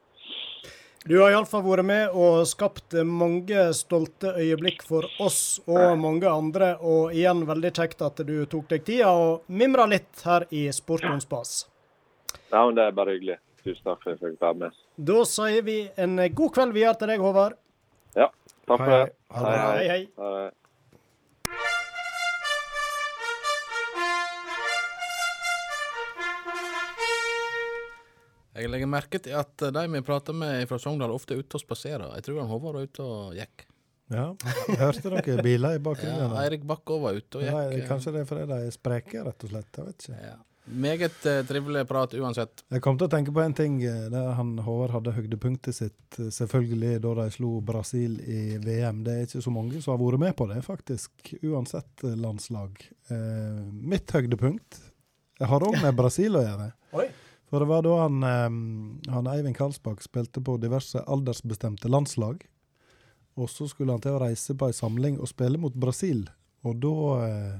S1: Du har iallfall vært med og skapt mange stolte øyeblikk for oss og mange andre. Og igjen veldig kjekt at du tok deg tida og mimra litt her i Sportons Spas.
S11: Ja, men Det er bare hyggelig. Tusen takk for at jeg fikk være med.
S1: Da sier vi en god kveld videre til deg, Håvard.
S11: Ja, takk for
S7: Hei,
S11: det.
S7: hei. Ha.
S1: Hei, hei.
S11: hei.
S2: Jeg legger merke til at de vi prater med fra Sogndal, ofte er ute og spaserer. Jeg tror han Håvard var ute og gikk.
S7: Ja, jeg hørte dere biler i bakgrunnen.
S2: Ja, Eirik Bakkov var ute og
S7: Nei,
S2: gikk.
S7: kanskje det er fordi de er spreke, rett og slett. Jeg vet ikke.
S2: Ja. Meget eh, trivelig prat uansett.
S7: Jeg kom til å tenke på en ting Det der han Håvard hadde høydepunktet sitt, eh, selvfølgelig da de slo Brasil i VM. Det er ikke så mange som har vært med på det, faktisk, uansett eh, landslag. Eh, mitt høydepunkt har òg med Brasil å gjøre.
S1: Oi.
S7: For det var da han, eh, han Eivind Karlsbakk spilte på diverse aldersbestemte landslag. Og så skulle han til å reise på ei samling og spille mot Brasil. Og da eh,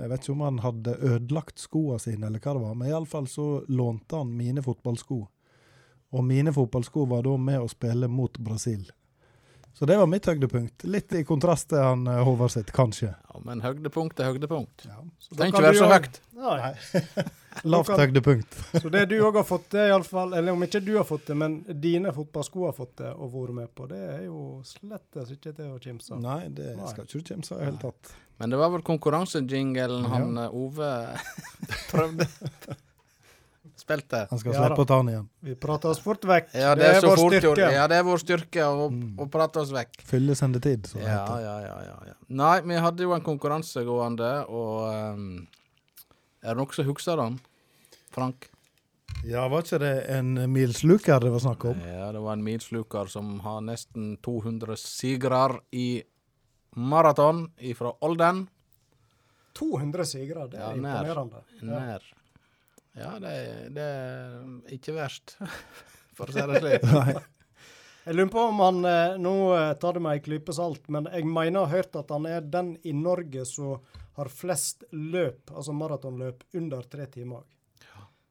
S7: Jeg vet ikke om han hadde ødelagt skoene sine, eller hva det var, men iallfall så lånte han mine fotballsko. Og mine fotballsko var da med å spille mot Brasil. Så det var mitt høydepunkt. Litt i kontrast til han eh, Håvard sitt, kanskje.
S2: Ja, men høydepunkt er høydepunkt.
S1: Det
S2: Trenger ikke være så høyt.
S1: Nei.
S7: Lavt høydepunkt.
S1: Så det du òg har fått det, iallfall, eller om ikke du har fått det, men dine fotballsko har fått det og vært med på, det er jo slett ikke til å kimse av.
S7: Nei, det
S1: Nei.
S7: skal ikke du kimse av i det hele tatt.
S2: Men det var vel konkurransejingelen han ja. Ove prøvde Spilte.
S7: Han skal
S1: Ja
S7: slippe å ta den igjen.
S1: Vi prater oss fort vekk.
S2: Ja, det, er er
S1: vår
S2: fort
S1: styrke.
S2: Ja, det er vår styrke å, å prate oss vekk.
S7: Fylle sendetid, så det
S2: Ja,
S7: heter.
S2: ja, ja, ja, ja. Nei, vi hadde jo en konkurranse gående, og um, Er det noen som husker den? Frank?
S7: Ja, var ikke det en milsluker det var snakk om?
S2: Ja, det var en milsluker som har nesten 200 sigrer i maraton fra Olden.
S1: 200 sigre, det er
S2: Ja, nær.
S1: imponerende. Ja.
S2: Nær. Ja, det, det er ikke verst, for å si det slik.
S1: Jeg lurer på om han eh, Nå eh, tar det med ei klype salt, men jeg mener å ha hørt at han er den i Norge som har flest løp, altså maratonløp, under tre timer.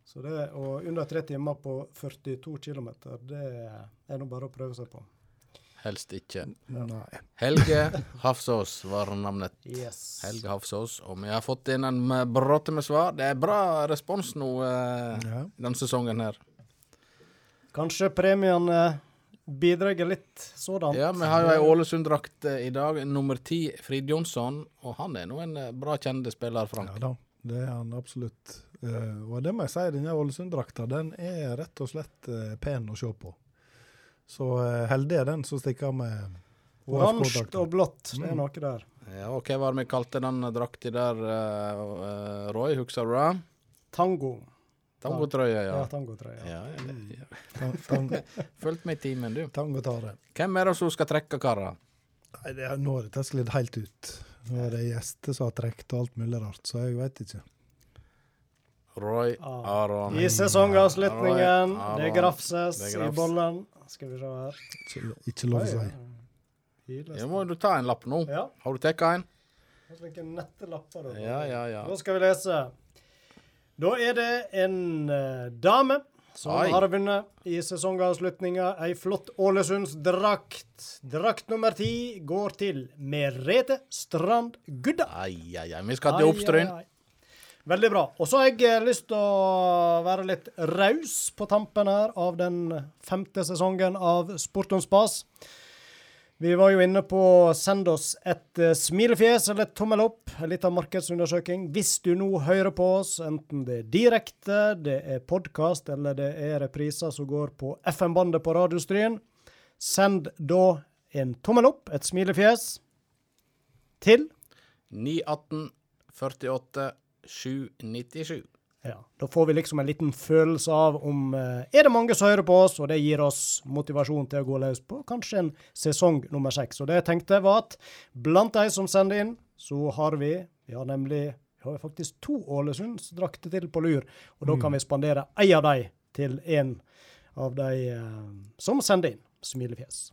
S1: Så det, og under tre timer på 42 km, det er nå bare å prøve seg på.
S2: Helst ikke.
S7: Nei.
S2: Helge Hafsås var navnet.
S1: Yes.
S2: Helge Hafsås. Og vi har fått inn en bråte med svar. Det er bra respons nå eh,
S7: Ja.
S2: denne sesongen her.
S1: Kanskje premiene bidrar litt sådan.
S2: Ja, vi har jo ei Ålesund-drakt eh, i dag. Nummer ti, Frid Jonsson. Og han er nå en eh, bra kjente spiller, Frank.
S7: Ja da, det er han absolutt. Uh, og det må jeg si, denne Ålesund-drakta den er rett og slett uh, pen å se på. Så uh, heldig er den som stikker med
S1: Oransje og blått, det er
S7: Mm.
S1: noe der.
S2: Ja, og hva var det vi kalte den drakta der, eh, eh, Roy? Husker du det?
S1: Tango.
S2: Tangotrøye, ja.
S1: Ja, tangotrøye.
S2: Ja, ja, ja.
S7: Tang, tang,
S2: Fulgt med i timen, du.
S7: tangotare.
S2: Hvem er det som skal trekke karer?
S7: Nei, det er, nå har dette sklidd helt ut. Nå er det gjester som har trukket og alt mulig rart, så jeg veit ikke.
S2: Roy
S1: Ah.
S2: Aron.
S1: I sesongavslutningen, det grafses i bollen. Skal vi se her.
S7: Ikke, ikke lov å si.
S2: Ja, må du ta en lapp nå.
S1: Ja.
S2: Har du tatt en?
S1: Hvilke nette lapper du.
S2: Ja, ja, ja.
S1: Nå skal vi lese. Da er det en uh, dame som
S2: Oi.
S1: har vunnet i sesongavslutninga ei flott Ålesundsdrakt. Drakt nummer ti går til Merete Strand Gudda.
S2: Ai, ai, ai. Vi skal til Oppstryn.
S1: Veldig bra. Og så har jeg eh, lyst til å være litt raus på tampen her av den femte sesongen av Sport om spas. Vi var jo inne på send oss et eh, smilefjes eller et tommel opp, en liten markedsundersøking. Hvis du nå hører på oss, enten det er direkte, det er podkast eller det er repriser som går på FM-bandet på Radiostryen, send da en tommel opp, et smilefjes, til
S2: 918 48 797.
S1: Ja, Da får vi liksom en liten følelse av om eh, Er det mange som hører på oss, og det gir oss motivasjon til å gå løs på kanskje en sesong nummer seks. Og det jeg tenkte var at blant de som sender inn, så har vi Vi har nemlig vi har faktisk to Ålesundsdrakter til på lur, og da kan vi spandere ei av de til en av de eh, som sender inn smilefjes.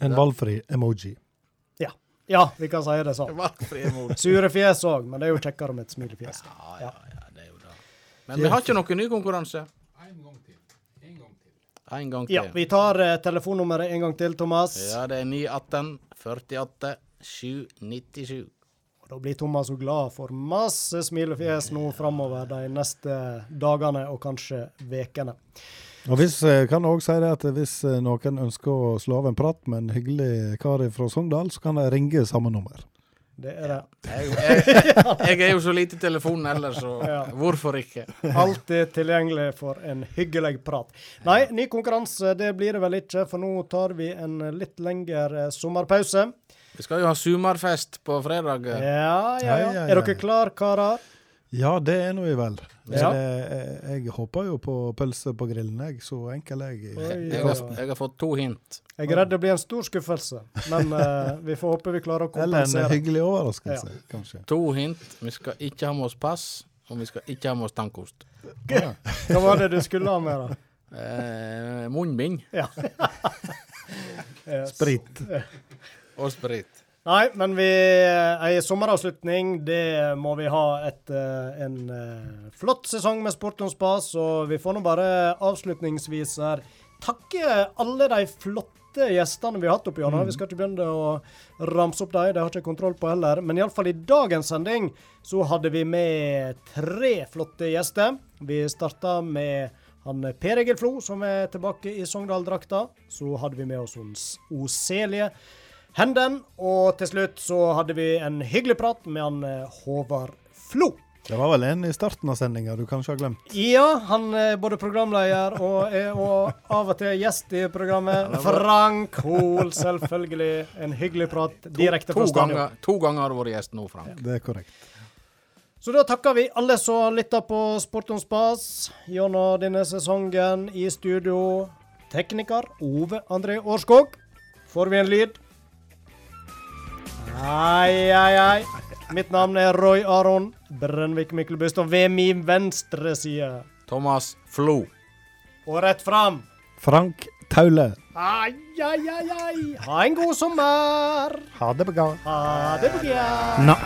S7: En valgfri emoji.
S1: Ja. Ja, vi kan si det sånn. Sure fjes òg, men det er jo kjekkere med et smilefjes. Ja, ja, ja, det er jo det.
S2: Men vi har ikke noen ny konkurranse. En gang til.
S1: Ja, vi tar eh, telefonnummeret en gang til, Thomas.
S2: Ja, det er 918 48 797.
S1: Og Da blir Thomas så glad for masse smilefjes nå framover de neste dagene og kanskje vekene.
S7: Og hvis, eh, kan jeg også si det at hvis eh, noen ønsker å slå av en prat med en hyggelig kar fra Sogndal, så kan de ringe samme nummer.
S1: Det er det.
S2: Jeg, jeg, jeg er jo så lite i telefonen ellers, så
S1: Ja.
S2: hvorfor ikke?
S1: Alltid tilgjengelig for en hyggelig prat. Nei, ny konkurranse det blir det vel ikke, for nå tar vi en litt lengre sommerpause.
S2: Vi skal jo ha sumarfest på fredag.
S1: Ja, ja, ja.
S7: Ja, ja,
S1: Er dere klar, karer?
S7: Ja, det er nå vi vel.
S1: Ja.
S7: Jeg, jeg, jeg håper jo på pølse på grillen, jeg. Så enkel jeg.
S1: Oi,
S2: Jeg har, jeg har fått to hint.
S1: Jeg er redd det blir en stor skuffelse, men uh, vi får håpe vi klarer å kompensere.
S7: Eller en hyggelig overraskelse, kanskje.
S2: To hint. Vi skal ikke ha med oss pass, og vi skal ikke ha med oss tankost.
S1: Hva var det du skulle ha med, da?
S2: Eh, munnbind
S1: Ja. Yes.
S7: Sprit.
S2: og sprit.
S1: Nei, men vi ei sommeravslutning, det må vi ha etter en eh, flott sesong med Sport on Spas. Og vi får nå bare avslutningsvis her takke alle de flotte gjestene vi har hatt opp gjennom. Vi skal ikke begynne å ramse opp dem, det har ikke kontroll på heller. Men iallfall i dagens sending så hadde vi med tre flotte gjester. Vi starta med han Per Egil Flo, som er tilbake i Sogndal-drakta. Så hadde vi med oss Oselie Henden. Og til slutt så hadde vi en hyggelig prat med han eh, Håvard Flo.
S7: Det var vel en i starten av sendinga du kanskje har glemt?
S1: Ja, han er både programleder og er og av og til gjest i programmet. Frank Hoel, selvfølgelig. En hyggelig prat direkte fra stadion.
S2: to ganger har du vært gjest nå, Frank.
S7: Det er korrekt.
S1: Så da takker vi alle som har lytta på Sport om spas gjennom denne sesongen. I studio tekniker Ove André Årskog. Får vi en lyd? Ai, ai, ai. Mitt navn er Roy Aron Brennvik Myklebust, og ved min venstre side
S2: Thomas Flo.
S1: Og rett fram
S7: Frank Taule.
S1: Ai, ai, ai, ai. Ha en god sommer.
S7: Ha det bra.
S1: Ha det bra.
S7: Nå.